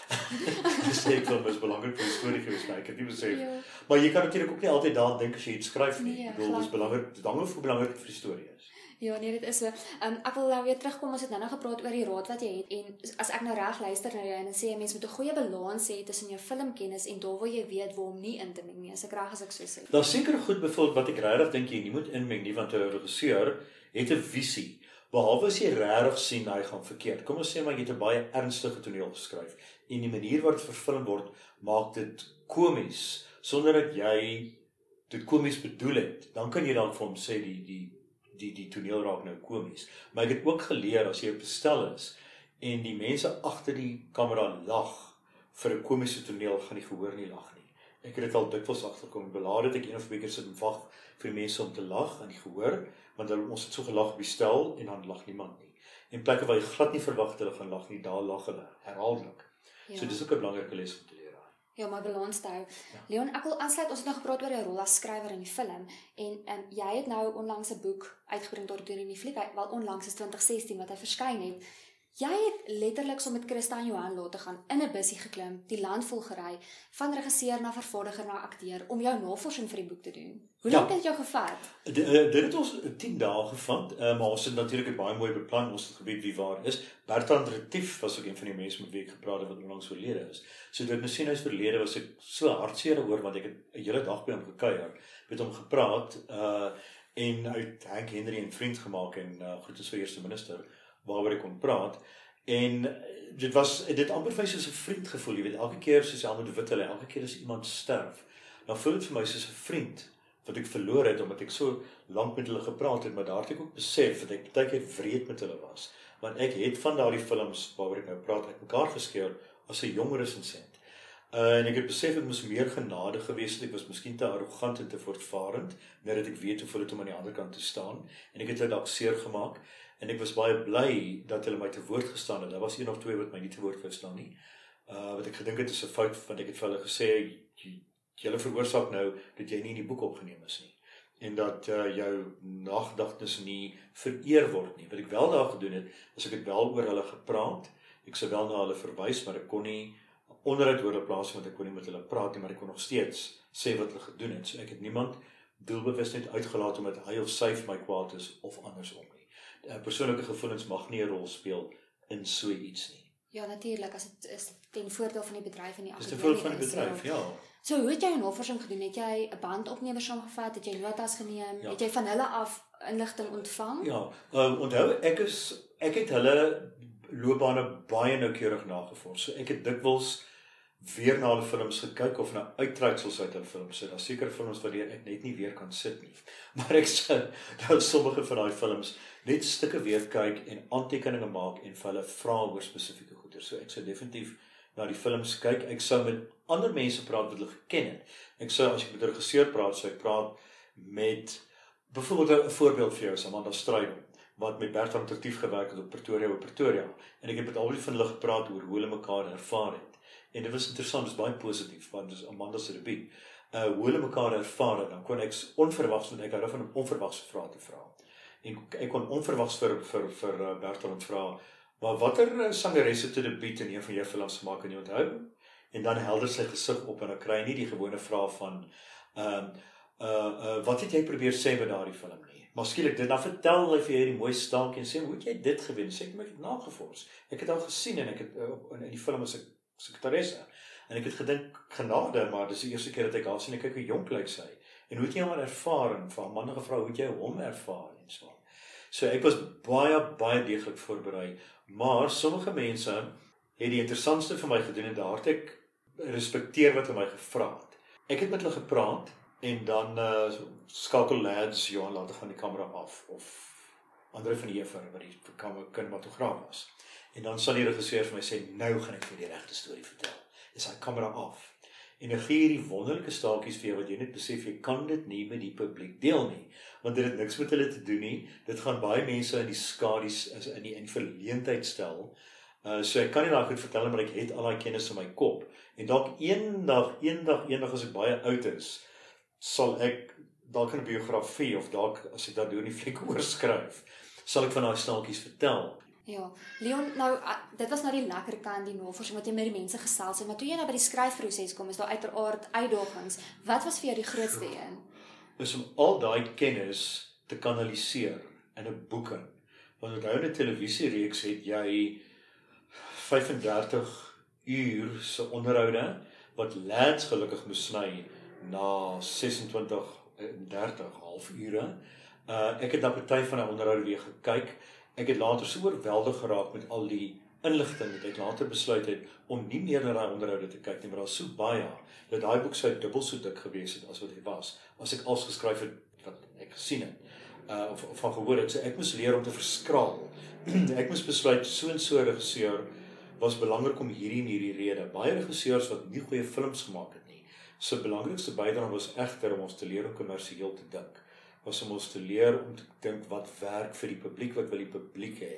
Dis ek wil mos belangrik vir die storie gewees, maar ek het nie besef. Ja. Maar jy kan natuurlik ook nie altyd daaraan dink as jy iets skryf nie. Nee, ek bedoel, dis belangrik, dit hang af hoe belangrik dit vir die storie is. Ja, nee, dit is so. Um, ek wil nou weer terugkom. Ons het nou nog gepraat oor die raad wat jy het en as ek nou reg luister na jou en dan sê 'n mens moet 'n goeie balans hê tussen jou filmkennis en daar waar jy weet waar om nie in te meng nie. As ek reg as ek so sê. Daar's seker goed byvoorbeeld wat ek regtig dink jy nie moet inmeng nie want 'n regisseur het 'n visie. Behalwe as jy regtig sien hy gaan verkeerd. Kom ons sê maar jy het 'n baie ernstige toneel geskryf en die manier waarop dit verfilm word maak dit komies sonder dat jy dit komies bedoel het. Dan kan jy dalk vir hom sê die die die die toneel raak nou komies. Maar ek het ook geleer as jy op stel is en die mense agter die kamera lag vir 'n komiese toneel gaan die gehoor nie lag nie. Ek het dit al dikwels agterkom. Belade het ek een of twee keer sit en wag vir mense om te lag aan die gehoor, want hulle ons het so gelag op die stel en dan lag niemand nie. En plekke waar jy glad nie verwag hulle gaan lag nie, daar lag hulle herhaaldelik. Ja. So dis ook 'n belangrike les om te leer. daai. Ja, maar balans te hou. Ja. Leon, ek wil aansluit. Ons het nou gepraat oor jou rol as skrywer in die film en en jy het nou onlangs 'n boek uitgebring doen in die fliek. Wel onlangs is 2016 wat hy verskyn het. Jy het letterlik saam met Christa en Johan laat te gaan in 'n bussie geklim, die land vol gery, van regisseur na vervaardiger na akteur om jou navorsing vir die boek te doen. Hoe Ja. lank het dit jou gevat? Eh, Dit het ons 10 dae gevat, uh, maar ons het natuurlik baie mooi beplan. Ons het geweet wie waar is. Bertrand Retief was ook een van die mense met wie ek gepraat het wat onlangs oorlede is. So dit nou sien hy's verlede was ek so hartseer oor want ek het 'n hele dag by hom gekuier, met hom gepraat uh en uit Hank Henry 'n vriend gemaak en uh, goed as vir eerste minister waaroor ek kon praat. En eh, dit was dit amper vir my soos 'n vriend gevoel, jy weet, elke keer soos Helmut Wit hulle, elke keer as iemand sterf, dan voel dit vir my soos 'n vriend wat ek verloor het omdat ek so lank met hulle gepraat het, maar daar het ek ook besef dat ek baie keer wreed met hulle was. Want ek het van daardie films waaroor ek nou praat, uit mekaar geskeur as 'n jong resensent. Uh, en ek het besef ek moes meer genade gewees het. Ek was miskien te arrogant en te voortvarend, nadat ek weet hoe dit om aan die ander kant te staan en ek het hulle dalk seer gemaak en ek was baie bly dat hulle my te woord gestaan het. Daar was een of twee wat my nie te woord wou staan nie. Uh wat ek gedink het is 'n fout want ek het vir hulle gesê "J- julle veroorsaak nou dat jy nie in die boek opgeneem is nie en dat uh, jou nagedagtes nie vereer word nie. Wat ek wel daar gedoen het, is ek het wel oor hulle gepraat. Ek sou wel na hulle verwys, maar ek kon nie onderhoud oor hulle plaas want ek kon nie met hulle praat nie, maar ek kon nog steeds sê wat hulle gedoen het. So ek het niemand doelbewus net uitgelaat omdat hy of sy vir my kwaad is of andersom. Uh, persoonlike gevoelens mag nie 'n rol speel in so iets nie. Ja, natuurlik, as dit is ten voordeel van die bedryf en die Dis te akademie veel van die bedryf, ja. So hoe het jy jou navorsing gedoen? Het jy 'n bandopnemer saamgevat? Het jy notas geneem? Ja. Het jy van hulle af inligting ontvang? Ja, uh, onthou ek is ek het hulle loopbane baie noukeurig nagevors. So ek het dikwels weer na hulle films gekyk of na uittreksels uit hulle films. So daar's sekere films wat ek net nie weer kan sit nie. Maar ek sê dat sommige van daai films net stukke weer kyk en aantekeninge maak en hulle vra oor spesifieke goeder. So ek sou definitief na die films kyk. Ek sou met ander mense praat wat hulle geken het. Ek sou as ek met 'n regisseur praat, sou ek praat met byvoorbeeld 'n voorbeeld vir jou, Samantha Strydom wat met Bertram Tertief gewerk het op Pretoria op Pretoria en ek het met albei van hulle gepraat oor hoe hulle mekaar ervaar het. En dit was interessant, dit was baie positief want dis Amanda se debuut. Uh hoe hulle mekaar ervaar het, dan kon ek onverwags met ek hou van 'n onverwagse vrae te vra. En ek kon onverwags vir vir vir uh, Bertram vra, "Maar watter uh, sangeresse te debuut in een van jou films gemaak en jy onthou?" En dan helder sy gesig op en dan kry hy nie die gewone vraag van ehm uh, uh uh wat het jy probeer sê met daardie film nie? Maar skielik dit dan vertel hy vir jou die mooi stankie en sê hoe het jy dit gewen? Sê ek my het nagevors. Ek het al gesien en ek het uh, in, in die film as ek sekretaresse en ek het gedink genade, maar dis die eerste keer dat ek haar sien ek kyk hoe jonk lyk sy. En hoe het jy haar ervaar en van manne gevra hoe het jy hom ervaar en so. So ek was baie baie deeglik voorberei, maar sommige mense het die interessantste vir my gedoen en daar het ek respekteer wat hulle my gevra het. Ek het met hulle gepraat en dan uh skakel lads Johan laat gaan die kamera af of Andre van die Heever wat die kinematograaf was. En dan sal die regisseur vir my sê nou gaan ek vir die regte storie vertel. Is hy kamera af. En ek gee hierdie wonderlike staaltjies vir jou wat jy net besef jy kan dit nie met die publiek deel nie, want dit het niks met hulle te doen nie. Dit gaan baie mense in die skadu's in die in verleentheid stel. Uh so ek kan nie daai goed vertel maar ek het al daai kennis in my kop. En dalk eendag, eendag, eendag as ek baie oud is, sal ek dalk 'n biografie of dalk as ek dit doen die fliek oorskryf, sal ek van daai staaltjies vertel. Ja, Leon, nou dit was nou die lekker kant die navorsing wat jy met die mense gesels het, maar toe jy nou by die skryfproses kom, is daar uiteraard uitdagings. Wat was vir jou die grootste een? Is om al daai kennis te kanaliseer in 'n boek in. Want onthou 'n televisiereeks het jy 35 uur se onderhoude wat laats gelukkig besny na 26 en 30 halfure. Uh ek het dan party van daai onderhoude weer gekyk ek het later so oorweldig geraak met al die inligting dat ek later besluit het om nie meer na daai onderhoude te kyk nie, maar daar's so baie dat daai boek sou dubbel so dik gewees het as wat dit was as ek als geskryf het wat ek gesien het uh of, of van gehoor het. So ek moes leer om te verskraal. ek moes besluit so en so regisseur was belangrik om hierdie en hierdie rede. Baie regisseurs wat nie goeie films gemaak het nie. So belangrikste bydrae was egter om ons te leer om kommersieel te dink was om ons te leer om te dink wat werk vir die publiek, wat wil die publiek hê.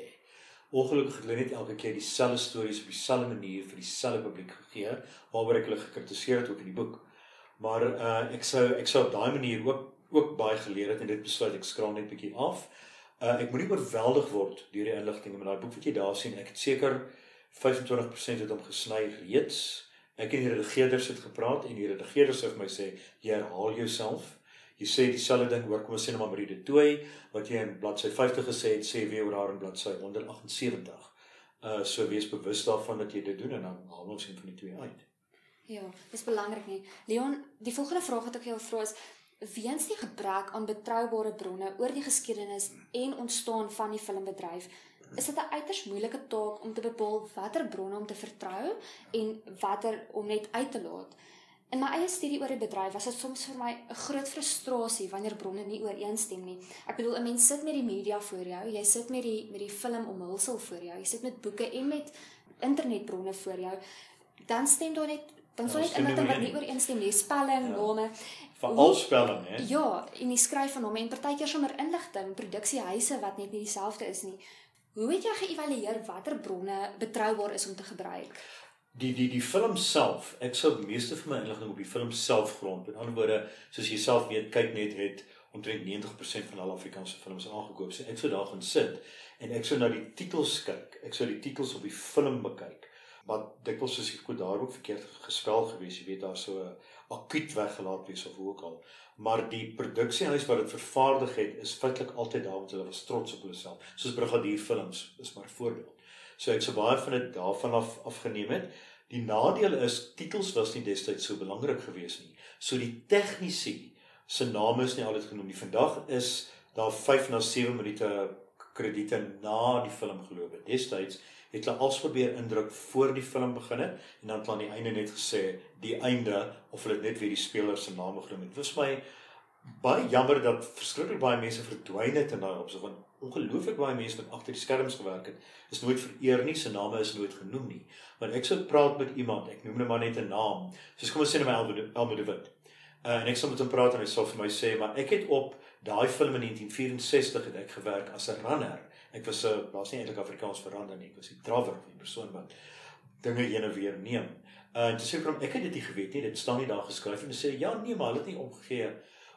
Ongelukkig het hulle net elke keer dieselfde stories op dieselfde manier vir dieselfde publiek gegee, waaroor ek hulle gekritiseer het ook in die boek. Maar uh ek sou ek sou op daai manier ook ook baie geleer het en dit besluit ek skraal net bietjie af. Uh ek moenie oorweldig word deur die inligting in daai boek wat jy daar sien. Ek het seker 25% het hom gesny reeds. Ek en die redigeerders het gepraat en die redigeerders het vir my sê jy herhaal jouself jy sê dieselfde ding oor kom ons sê net maar Marie de Tooi wat jy in bladsy 50 gesê het sê weer oor haar in bladsy 178. Uh so wees bewus daarvan dat jy dit doen en dan haal ons een van die twee uit. Ja, dis belangrik nie. Leon, die volgende vraag wat ek jou vra is weens die gebrek aan betroubare bronne oor die geskiedenis en ontstaan van die filmbedryf Is dit 'n uiters moeilike taak om te bepaal watter bronne om te vertrou en watter om net uit te laat? In my eie studie oor die bedryf was dit soms vir my 'n groot frustrasie wanneer bronne nie ooreenstem nie. Ek bedoel 'n mens sit met die media voor jou, jy sit met die met die film omhulsel voor jou, jy sit met boeke en met internetbronne voor jou. Dan stem daar net dan sou net inligting wat nie ooreenstem nie, spelling, ja. name, veral spelling, hè. Ja, en die skryf van hom en partykeer sommer inligting, produksiehuise wat net nie dieselfde is nie. Hoe het jy geëvalueer watter bronne betroubaar is om te gebruik? Die die die film self, ek sou meeste van my inligting op die film self grond. Met ander woorde, soos jy self weet, kyk net het omtrent 90% van al Afrikaanse films aangekoop. So ek sou daar gaan sit en ek sou na die titels kyk. Ek sou die titels op die film bekyk. Wat dikwels soos ek goed daar ook verkeerd gespel gewees, jy weet daar so 'n akuut weggelaat wees of hoe ook al. Maar die produksiehuis wat dit vervaardig het, is feitelik altyd daar want hulle was trots op hulle self. Soos Brigadier Films is maar voorbeeld. So ek sou baie van dit daarvan af afgeneem het. Die nadeel is titels was nie destyds so belangrik gewees nie. So die tegnisie se name is nie altyd genoem nie. Vandag is daar 5 na 7 minute krediete na die film geloop het. Destyds het hulle als probeer indruk voor die film begin het en dan het hulle aan die einde net gesê die einde of hulle het net weer die spelers se name genoem. Dit was my baie jammer dat verskriklik baie mense verdwyn het in daai opsig want ongelooflik baie mense wat agter die skerms gewerk het, is nooit vereer nie, se name is nooit genoem nie. Want ek sou praat met iemand, ek noem net maar net 'n naam. Soos kom ons sê net my Elmo de Wit. Uh, en ek sou met hom praat en hy sou vir my sê, maar ek het op daai film in 1964 het ek gewerk as 'n runner. Ek was 'n daar's nie eintlik Afrikaans vir runner nie, ek was die drawer, die persoon wat dinge heen en weer neem. Uh, en toe sê ek hom, ek het dit nie geweet nie, dit staan nie daar geskryf en hy sê ja, nee, maar hulle het nie omgegee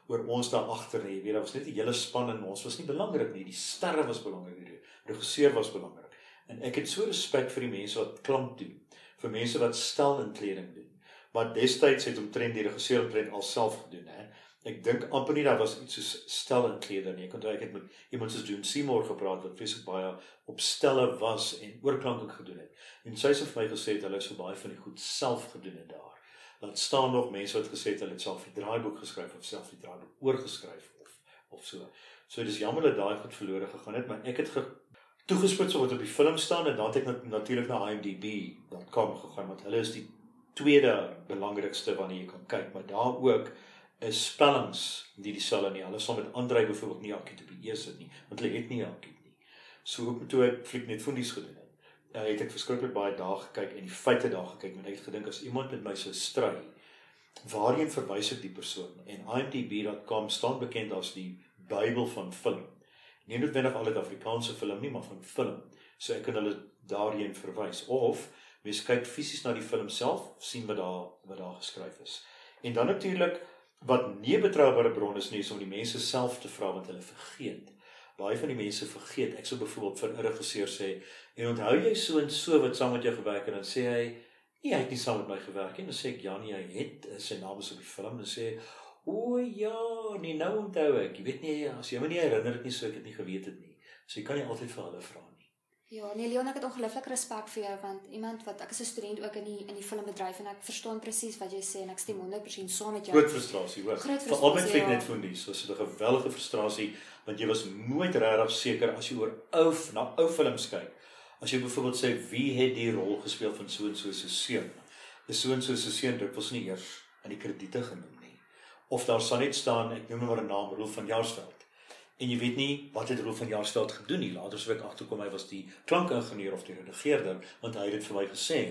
oor ons daar agter nie. Jy weet, daar was net 'n hele span en ons was nie belangrik nie. Die sterre was belangrik, die regisseur was belangrik. En ek het so respek vir die mense wat klank doen, vir mense wat stel in kleding doen. Maar destyds het omtrent die regisseur omtrent alself gedoen, hè. Ek dink amper nie daar was iets soos stel in kleding nie. Ek onthou ek het met iemand soos June Seymour gepraat wat vreeslik baie op stelle was en oorklank ook gedoen het. En sy het vir my gesê dat hulle so baie van die goed self gedoen het daar dan staan nog mense wat gesê het hulle het self die draaiboek geskryf of self die draaiboek oorgeskryf of of so. So dis jammer dat daai goed verlore gegaan het, maar ek het ge toegespits op wat op die film staan en dan het ek natuurlik na IMDb.com gegaan want hulle is die tweede belangrikste wanneer jy kan kyk, maar daar ook is spellings die dieselfde nie. Hulle sal met Andrei byvoorbeeld nie akkie op die E sit nie, want hulle het nie akkie nie. So ook toe ek fliek net fundies gedoen uh, het ek verskriklik baie dae gekyk en die feite daar gekyk en ek het gedink as iemand met my sou stry waarheen verwys ek die persoon? En IMDb.com staan bekend as die Bybel van film. Nie noodwendig altyd Afrikaanse film nie maar van film. So ek kan hulle daarheen verwys. Of mens kyk fisies na die film self sien wat daar wat daar geskryf is. En dan natuurlik wat nie betroubare bron is nie is om die mense self te vra wat hulle vergeet baie van die mense vergeet. Ek sou byvoorbeeld vir 'n regisseur sê, "En onthou jy so en so wat saam met jou gewerk het?" En dan sê hy, "Nee, hy het nie saam met my gewerk nie." Dan sê ek, "Ja, nee, hy het eh, sy naam is op die film." Dan sê, "O ja, nee, nou onthou ek. Jy weet nie as jy my nie herinner het nie, sou ek dit nie geweet het nie." So jy kan nie altyd vir hulle vra nie. Ja, nee Leon, ek het ongelooflik respek vir jou want iemand wat ek is 'n student ook in die in die filmbedryf en ek verstaan presies wat jy sê en ek stem 100% saam met jou. Groot frustrasie, hoor. Veral met Fliek ja. net van die, so 'n geweldige frustrasie want jy was nooit regtig seker as jy oor ou na ou films kyk. As jy byvoorbeeld sê wie het die rol gespeel van so en so se seun? 'n So en so se seun dikwels nie eers in die krediete genoem nie. Of daar sal net staan, ek noem maar 'n naam, Rolf van Jaarsveld en jy weet nie wat het Rolf van Jaarsveld gedoen nie. Later sou ek agterkom hy was die klankingenieur of die redigeerder want hy het dit vir my gesê,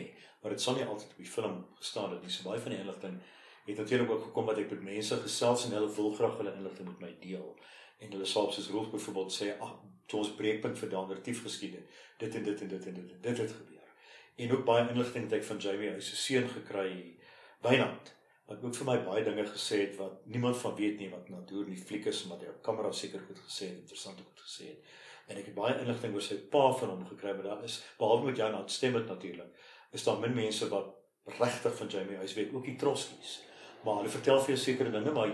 maar dit sal nie altyd op die film gestaan het nie. So baie van die inligting het natuurlik ook gekom wat ek met mense gesels en hulle wil graag hulle inligting met my deel. En hulle sal soos Rolf byvoorbeeld sê, "Ag, toe ons breekpunt vir daandertief geskied het, dit en dit en dit en dit en dit het gebeur." En ook baie inligting het ek van Jamie hy se seun gekry, Wynand wat ook vir my baie dinge gesê het wat niemand van weet nie wat Nadoor nie fliek is maar die kamera seker goed gesê het, interessant goed gesê het. En ek het baie inligting oor sy pa van hom gekry, maar daar is behalwe met jou nou stem dit natuurlik. Is daar min mense wat regtig van Jamie Huys weet, ook die Troskies. Maar hulle vertel vir jou sekere dinge, maar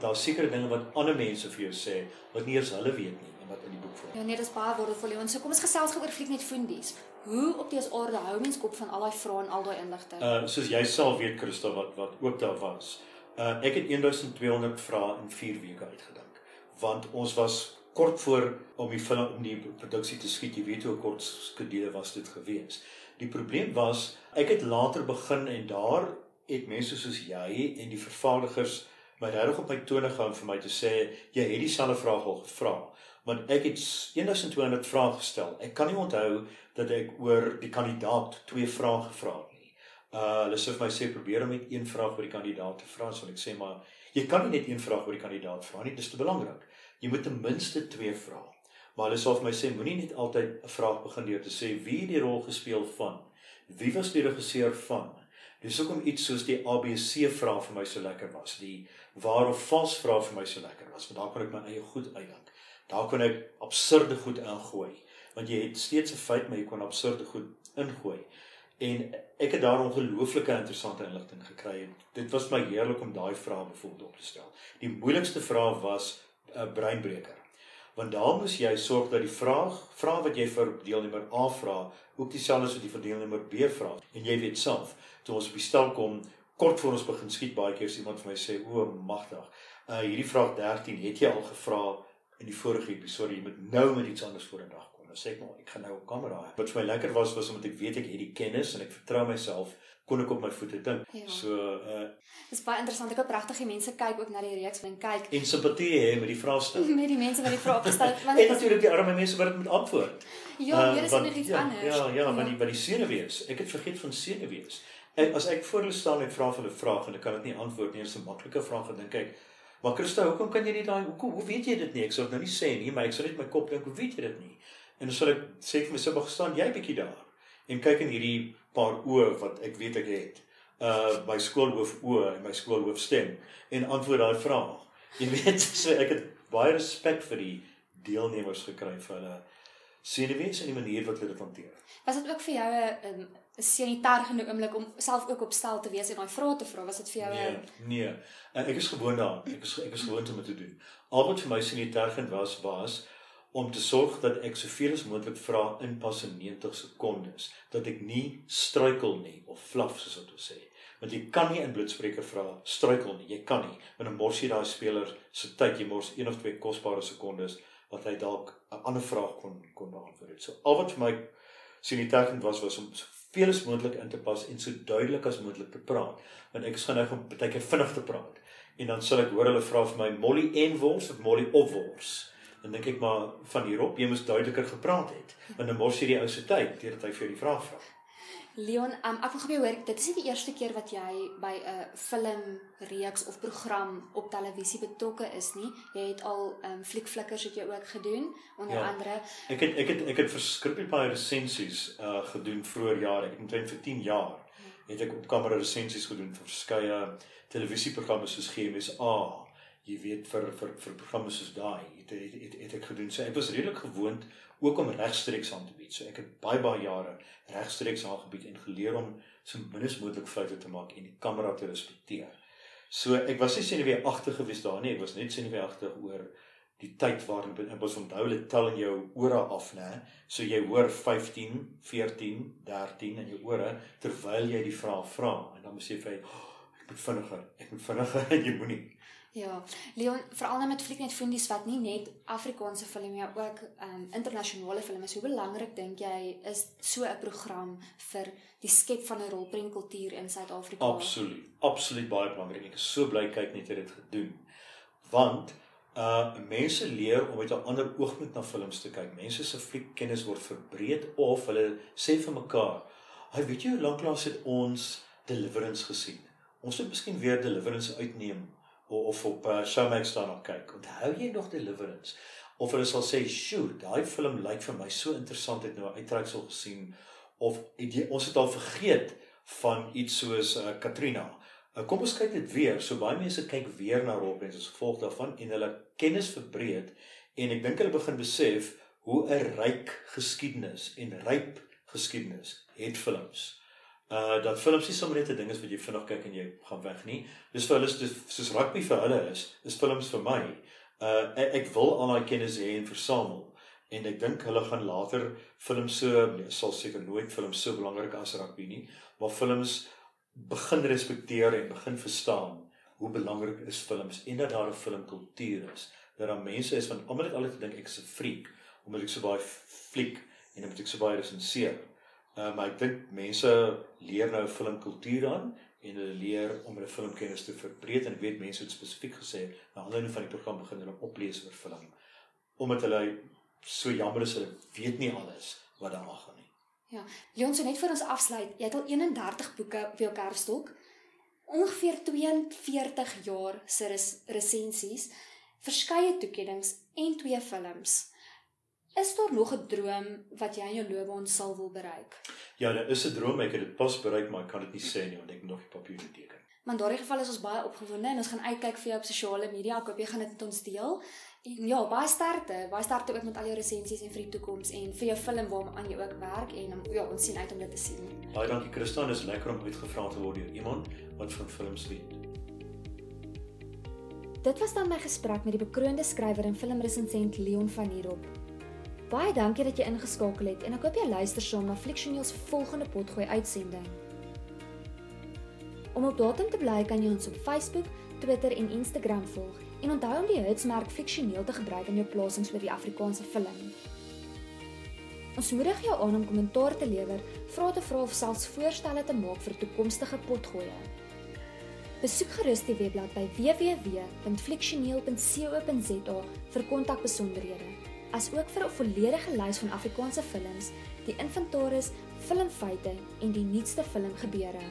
daar's sekere dinge wat ander mense vir jou sê wat nie eens hulle weet nie en wat in die boek voor. Ja nee, dis baie waardevol. Ons so kom ons gesels gou oor fliek net fundies. Hoe op die aarde hou mens kop van al daai vrae en al daai inligting? Uh soos jy self weet Christa wat wat ook daar was. Uh ek het 1200 vrae in 4 weke uitgedink. Want ons was kort voor om die film om die produksie te skiet. Jy weet hoe kort skedule was dit gewees. Die probleem was ek het later begin en daar het mense soos jy en die vervaardigers my regtig op my tone gehou vir my te sê jy het dieselfde vraag al gevra want ek het 1200 vrae gestel. Ek kan nie onthou dat ek oor die kandidaat twee vrae gevra het nie. Uh hulle sê vir my sê probeer om net een vraag oor die kandidaat te vra, so ek sê maar jy kan nie net een vraag oor die kandidaat vra nie, dis te belangrik. Jy moet ten minste twee vra. Maar hulle sê vir my sê moenie net altyd 'n vraag begin deur te sê wie die rol gespeel van, wie was die regisseur van. Dis hoekom iets soos die ABC vraag vir my so lekker was, die waar of vals vraag vir my so lekker was, want daar kan ek my eie goed uitdink. Daar kon ek absurde goed ingooi, want jy het steeds 'n feit maar jy kon absurde goed ingooi. En ek het daar ongelooflike interessante inligting gekry. Dit was my heerlik om daai vrae bevoeld op te stel. Die moeilikste vraag was 'n uh, breinbreker. Want daar moes jy sorg dat die vraag, vraag wat jy vir deelnemer A vra, ook dieselfde is wat die vir deelnemer B vra. En jy weet self, toe ons op die stel kom, kort voor ons begin skiet baie keer iemand vir my sê, "O, magtig. Uh hierdie vraag 13, het jy al gevra in die vorige episode jy moet nou met iets anders voor 'n dag kom. Dan sê ek maar ek gaan nou op kamera. Wat vir my lekker was was omdat ek weet ek het die kennis en ek vertrou myself kon ek op my voete dink. Ja. So uh Dis baie interessant. Ek hoop regtig die mense kyk ook na die reeks en kyk en simpatie hê met die vraestel. met die mense wat die vrae het. Want en natuurlik die arme mense wat dit moet antwoord. Ja, uh, hier is nog iets ja, anders. Ja, ja, ja, want die by die senuwees. Ek het vergeet van senuwees. En as ek voor hulle staan en vra vir hulle vrae en ek kan dit nie antwoord nie, is 'n maklike vraag gedink ek. Maar Christa, hoekom kan jy nie daai hoekom hoe weet jy dit nie? Ek sou dit nou nie sê nie, maar ek sou net my kop dink, hoe weet jy dit nie? En dan sal ek sê vir myself gestaan, jy bietjie daar en kyk in hierdie paar oë wat ek weet ek het uh my skoolhoof o en my skoolhoof stem en antwoord daai vraag. Jy weet, so ek het baie respek vir die deelnemers gekry vir hulle senuwees en die manier wat hulle dit hanteer. Was dit ook vir jou 'n 'n sanitaire oomblik om self ook op stel te wees en daai vrae te vra? Was dit vir jou 'n Nee, nee. Ek is gewoond daaraan. Ek is ek is gewoond om dit te doen. Al wat vir my sanitaire was was om te sorg dat ek soveel as moontlik vra inpas in 90 sekondes dat ek nie struikel nie of flaf soos wat ons sê want jy kan nie in bloedspreker vra struikel nie jy kan nie want dan mors jy daai speler se tyd jy mors een of twee kosbare sekondes wat hy dalk 'n ander vraag kon kon beantwoord het so al wat vir my siniteigend was was om soveel as moontlik in te pas en so duidelik as moontlik te praat. Want ek is geneig om baie keer vinnig te praat. En dan sal ek hoor hulle vra vir my Molly en wors of Molly of wors? Dan dink ek maar van hierop jy moes duideliker gepraat het. Want dan mors jy die ou se tyd deurdat hy vir jou die vraag vra Leon, um, ek wil gou hoor, dit is nie die eerste keer wat jy by 'n filmreeks of program op televisie betrokke is nie. Jy het al um fliekflikkers het jy ook gedoen, onder ja, andere. Ek het ek het ek het verskriklik baie resensies uh gedoen vroeër jare. Ek het omtrent vir 10 jaar het ek op kamera resensies gedoen vir verskeie televisieprogramme soos GMSA. Jy weet vir vir vir programme soos daai het, het het het ek gedoen. So ek was redelik gewoond ook om regstreeks aan te bied. So ek het baie baie jare regstreeks aangebied en geleer om so min as moontlik foute te maak en die kamera te respekteer. So ek was nie senuweeagtig geweest daar nie, ek was net senuweeagtig oor die tyd waarin ek was onthou hulle tel in jou ore af, né? So jy hoor 15, 14, 13 in jou ore terwyl jy die vraag vra en dan moet jy vir oh, ek moet vinniger, ek moet vinniger jy moenie Ja, Leon, veral nou met Flieknet Fundies wat nie net Afrikaanse film maar ook ehm um, internasionale film is. Hoe belangrik dink jy is so 'n program vir die skep van 'n rolprentkultuur in Suid-Afrika? Absoluut. Absoluut baie belangrik. Ek is so bly kyk net het dit gedoen. Want uh mense leer om met 'n ander oogpunt na films te kyk. Mense se fliekkennis word verbreed of hulle sê vir mekaar, "Hy weet jy hoe lanklaas het ons Deliverance gesien? Ons moet miskien weer Deliverance uitneem." Of op uh, Showmax daar nog kyk. Onthou jy nog Deliverance? Of hulle sal sê, "Sjoe, daai film lyk vir my so interessant het nou uittreksel gesien." Of jy, ons het al vergeet van iets soos uh, Katrina. Uh, kom ons kyk dit weer. So baie mense kyk weer na Robben as gevolg daarvan en hulle kennis verbreed en ek dink hulle begin besef hoe 'n ryk geskiedenis en ryp geskiedenis het films uh dat films nie sommer net 'n ding is wat jy vinnig kyk en jy gaan weg nie. Dis vir hulle dis soos rugby vir hulle is, is films vir my. Uh ek, ek wil al daai kennis hê en versamel en ek dink hulle gaan later films so nee, sal seker nooit films so belangrik as rugby nie, maar films begin respekteer en begin verstaan hoe belangrik is films en dat daar 'n filmkultuur is. Dat daar mense is van almal het altyd gedink ek is 'n freak omdat ek so baie fliek en omdat ek so baie resenseer. Maar ek dink mense leer nou filmkultuur aan en hulle leer om hulle filmkennis te verbreek en weet mense het spesifiek gesê na aanleiding van die program begin hulle oplees oor film omdat hulle so jammer is hulle weet nie alles wat daar gaan nie. Ja, Leon, so net vir ons afsluit, jy het al 31 boeke op jou kerfstok. Ongeveer 42 jaar se resensies, verskeie toekenninge en twee films. Is daar nog 'n droom wat jy in jou loopbaan sal wil bereik? Ja, daar is 'n droom, ek het dit pas bereik, maar ek kan dit nie sê nie want ek nog die papiere teken. Maar in daardie geval is ons baie opgewonde en ons gaan uitkyk vir jou op sosiale media. Ek hoop jy gaan dit met ons deel. En ja, baie sterkte. Baie sterkte ook met al jou resensies en vir die toekoms en vir jou film waaraan jy ook werk en ja, ons sien uit om dit te sien. Baie dankie Christian, is lekker om uitgevra te word deur iemand wat van films weet. Dit was dan my gesprek met die bekroonde skrywer en filmresensent Leon van Heerop. Baie dankie dat jy ingeskakel het en ek hoop jy luister saam na Flixioneel se volgende potgooi uitsending. Om op datum te bly kan jy ons op Facebook, Twitter en Instagram volg En onthou om die hitsmerk fiksioneel te gebruik in jou plasings oor die Afrikaanse film. Ons moedig jou aan om kommentaar te lewer, vrae te vra of selfs voorstelle te maak vir toekomstige potgoeie. Besoek gerus die webblad by www.fliksioneel.co.za vir kontakbesonderhede, asook vir 'n volledige lys van Afrikaanse films, die inventaris, filmfeite en die nuutste filmgebeure.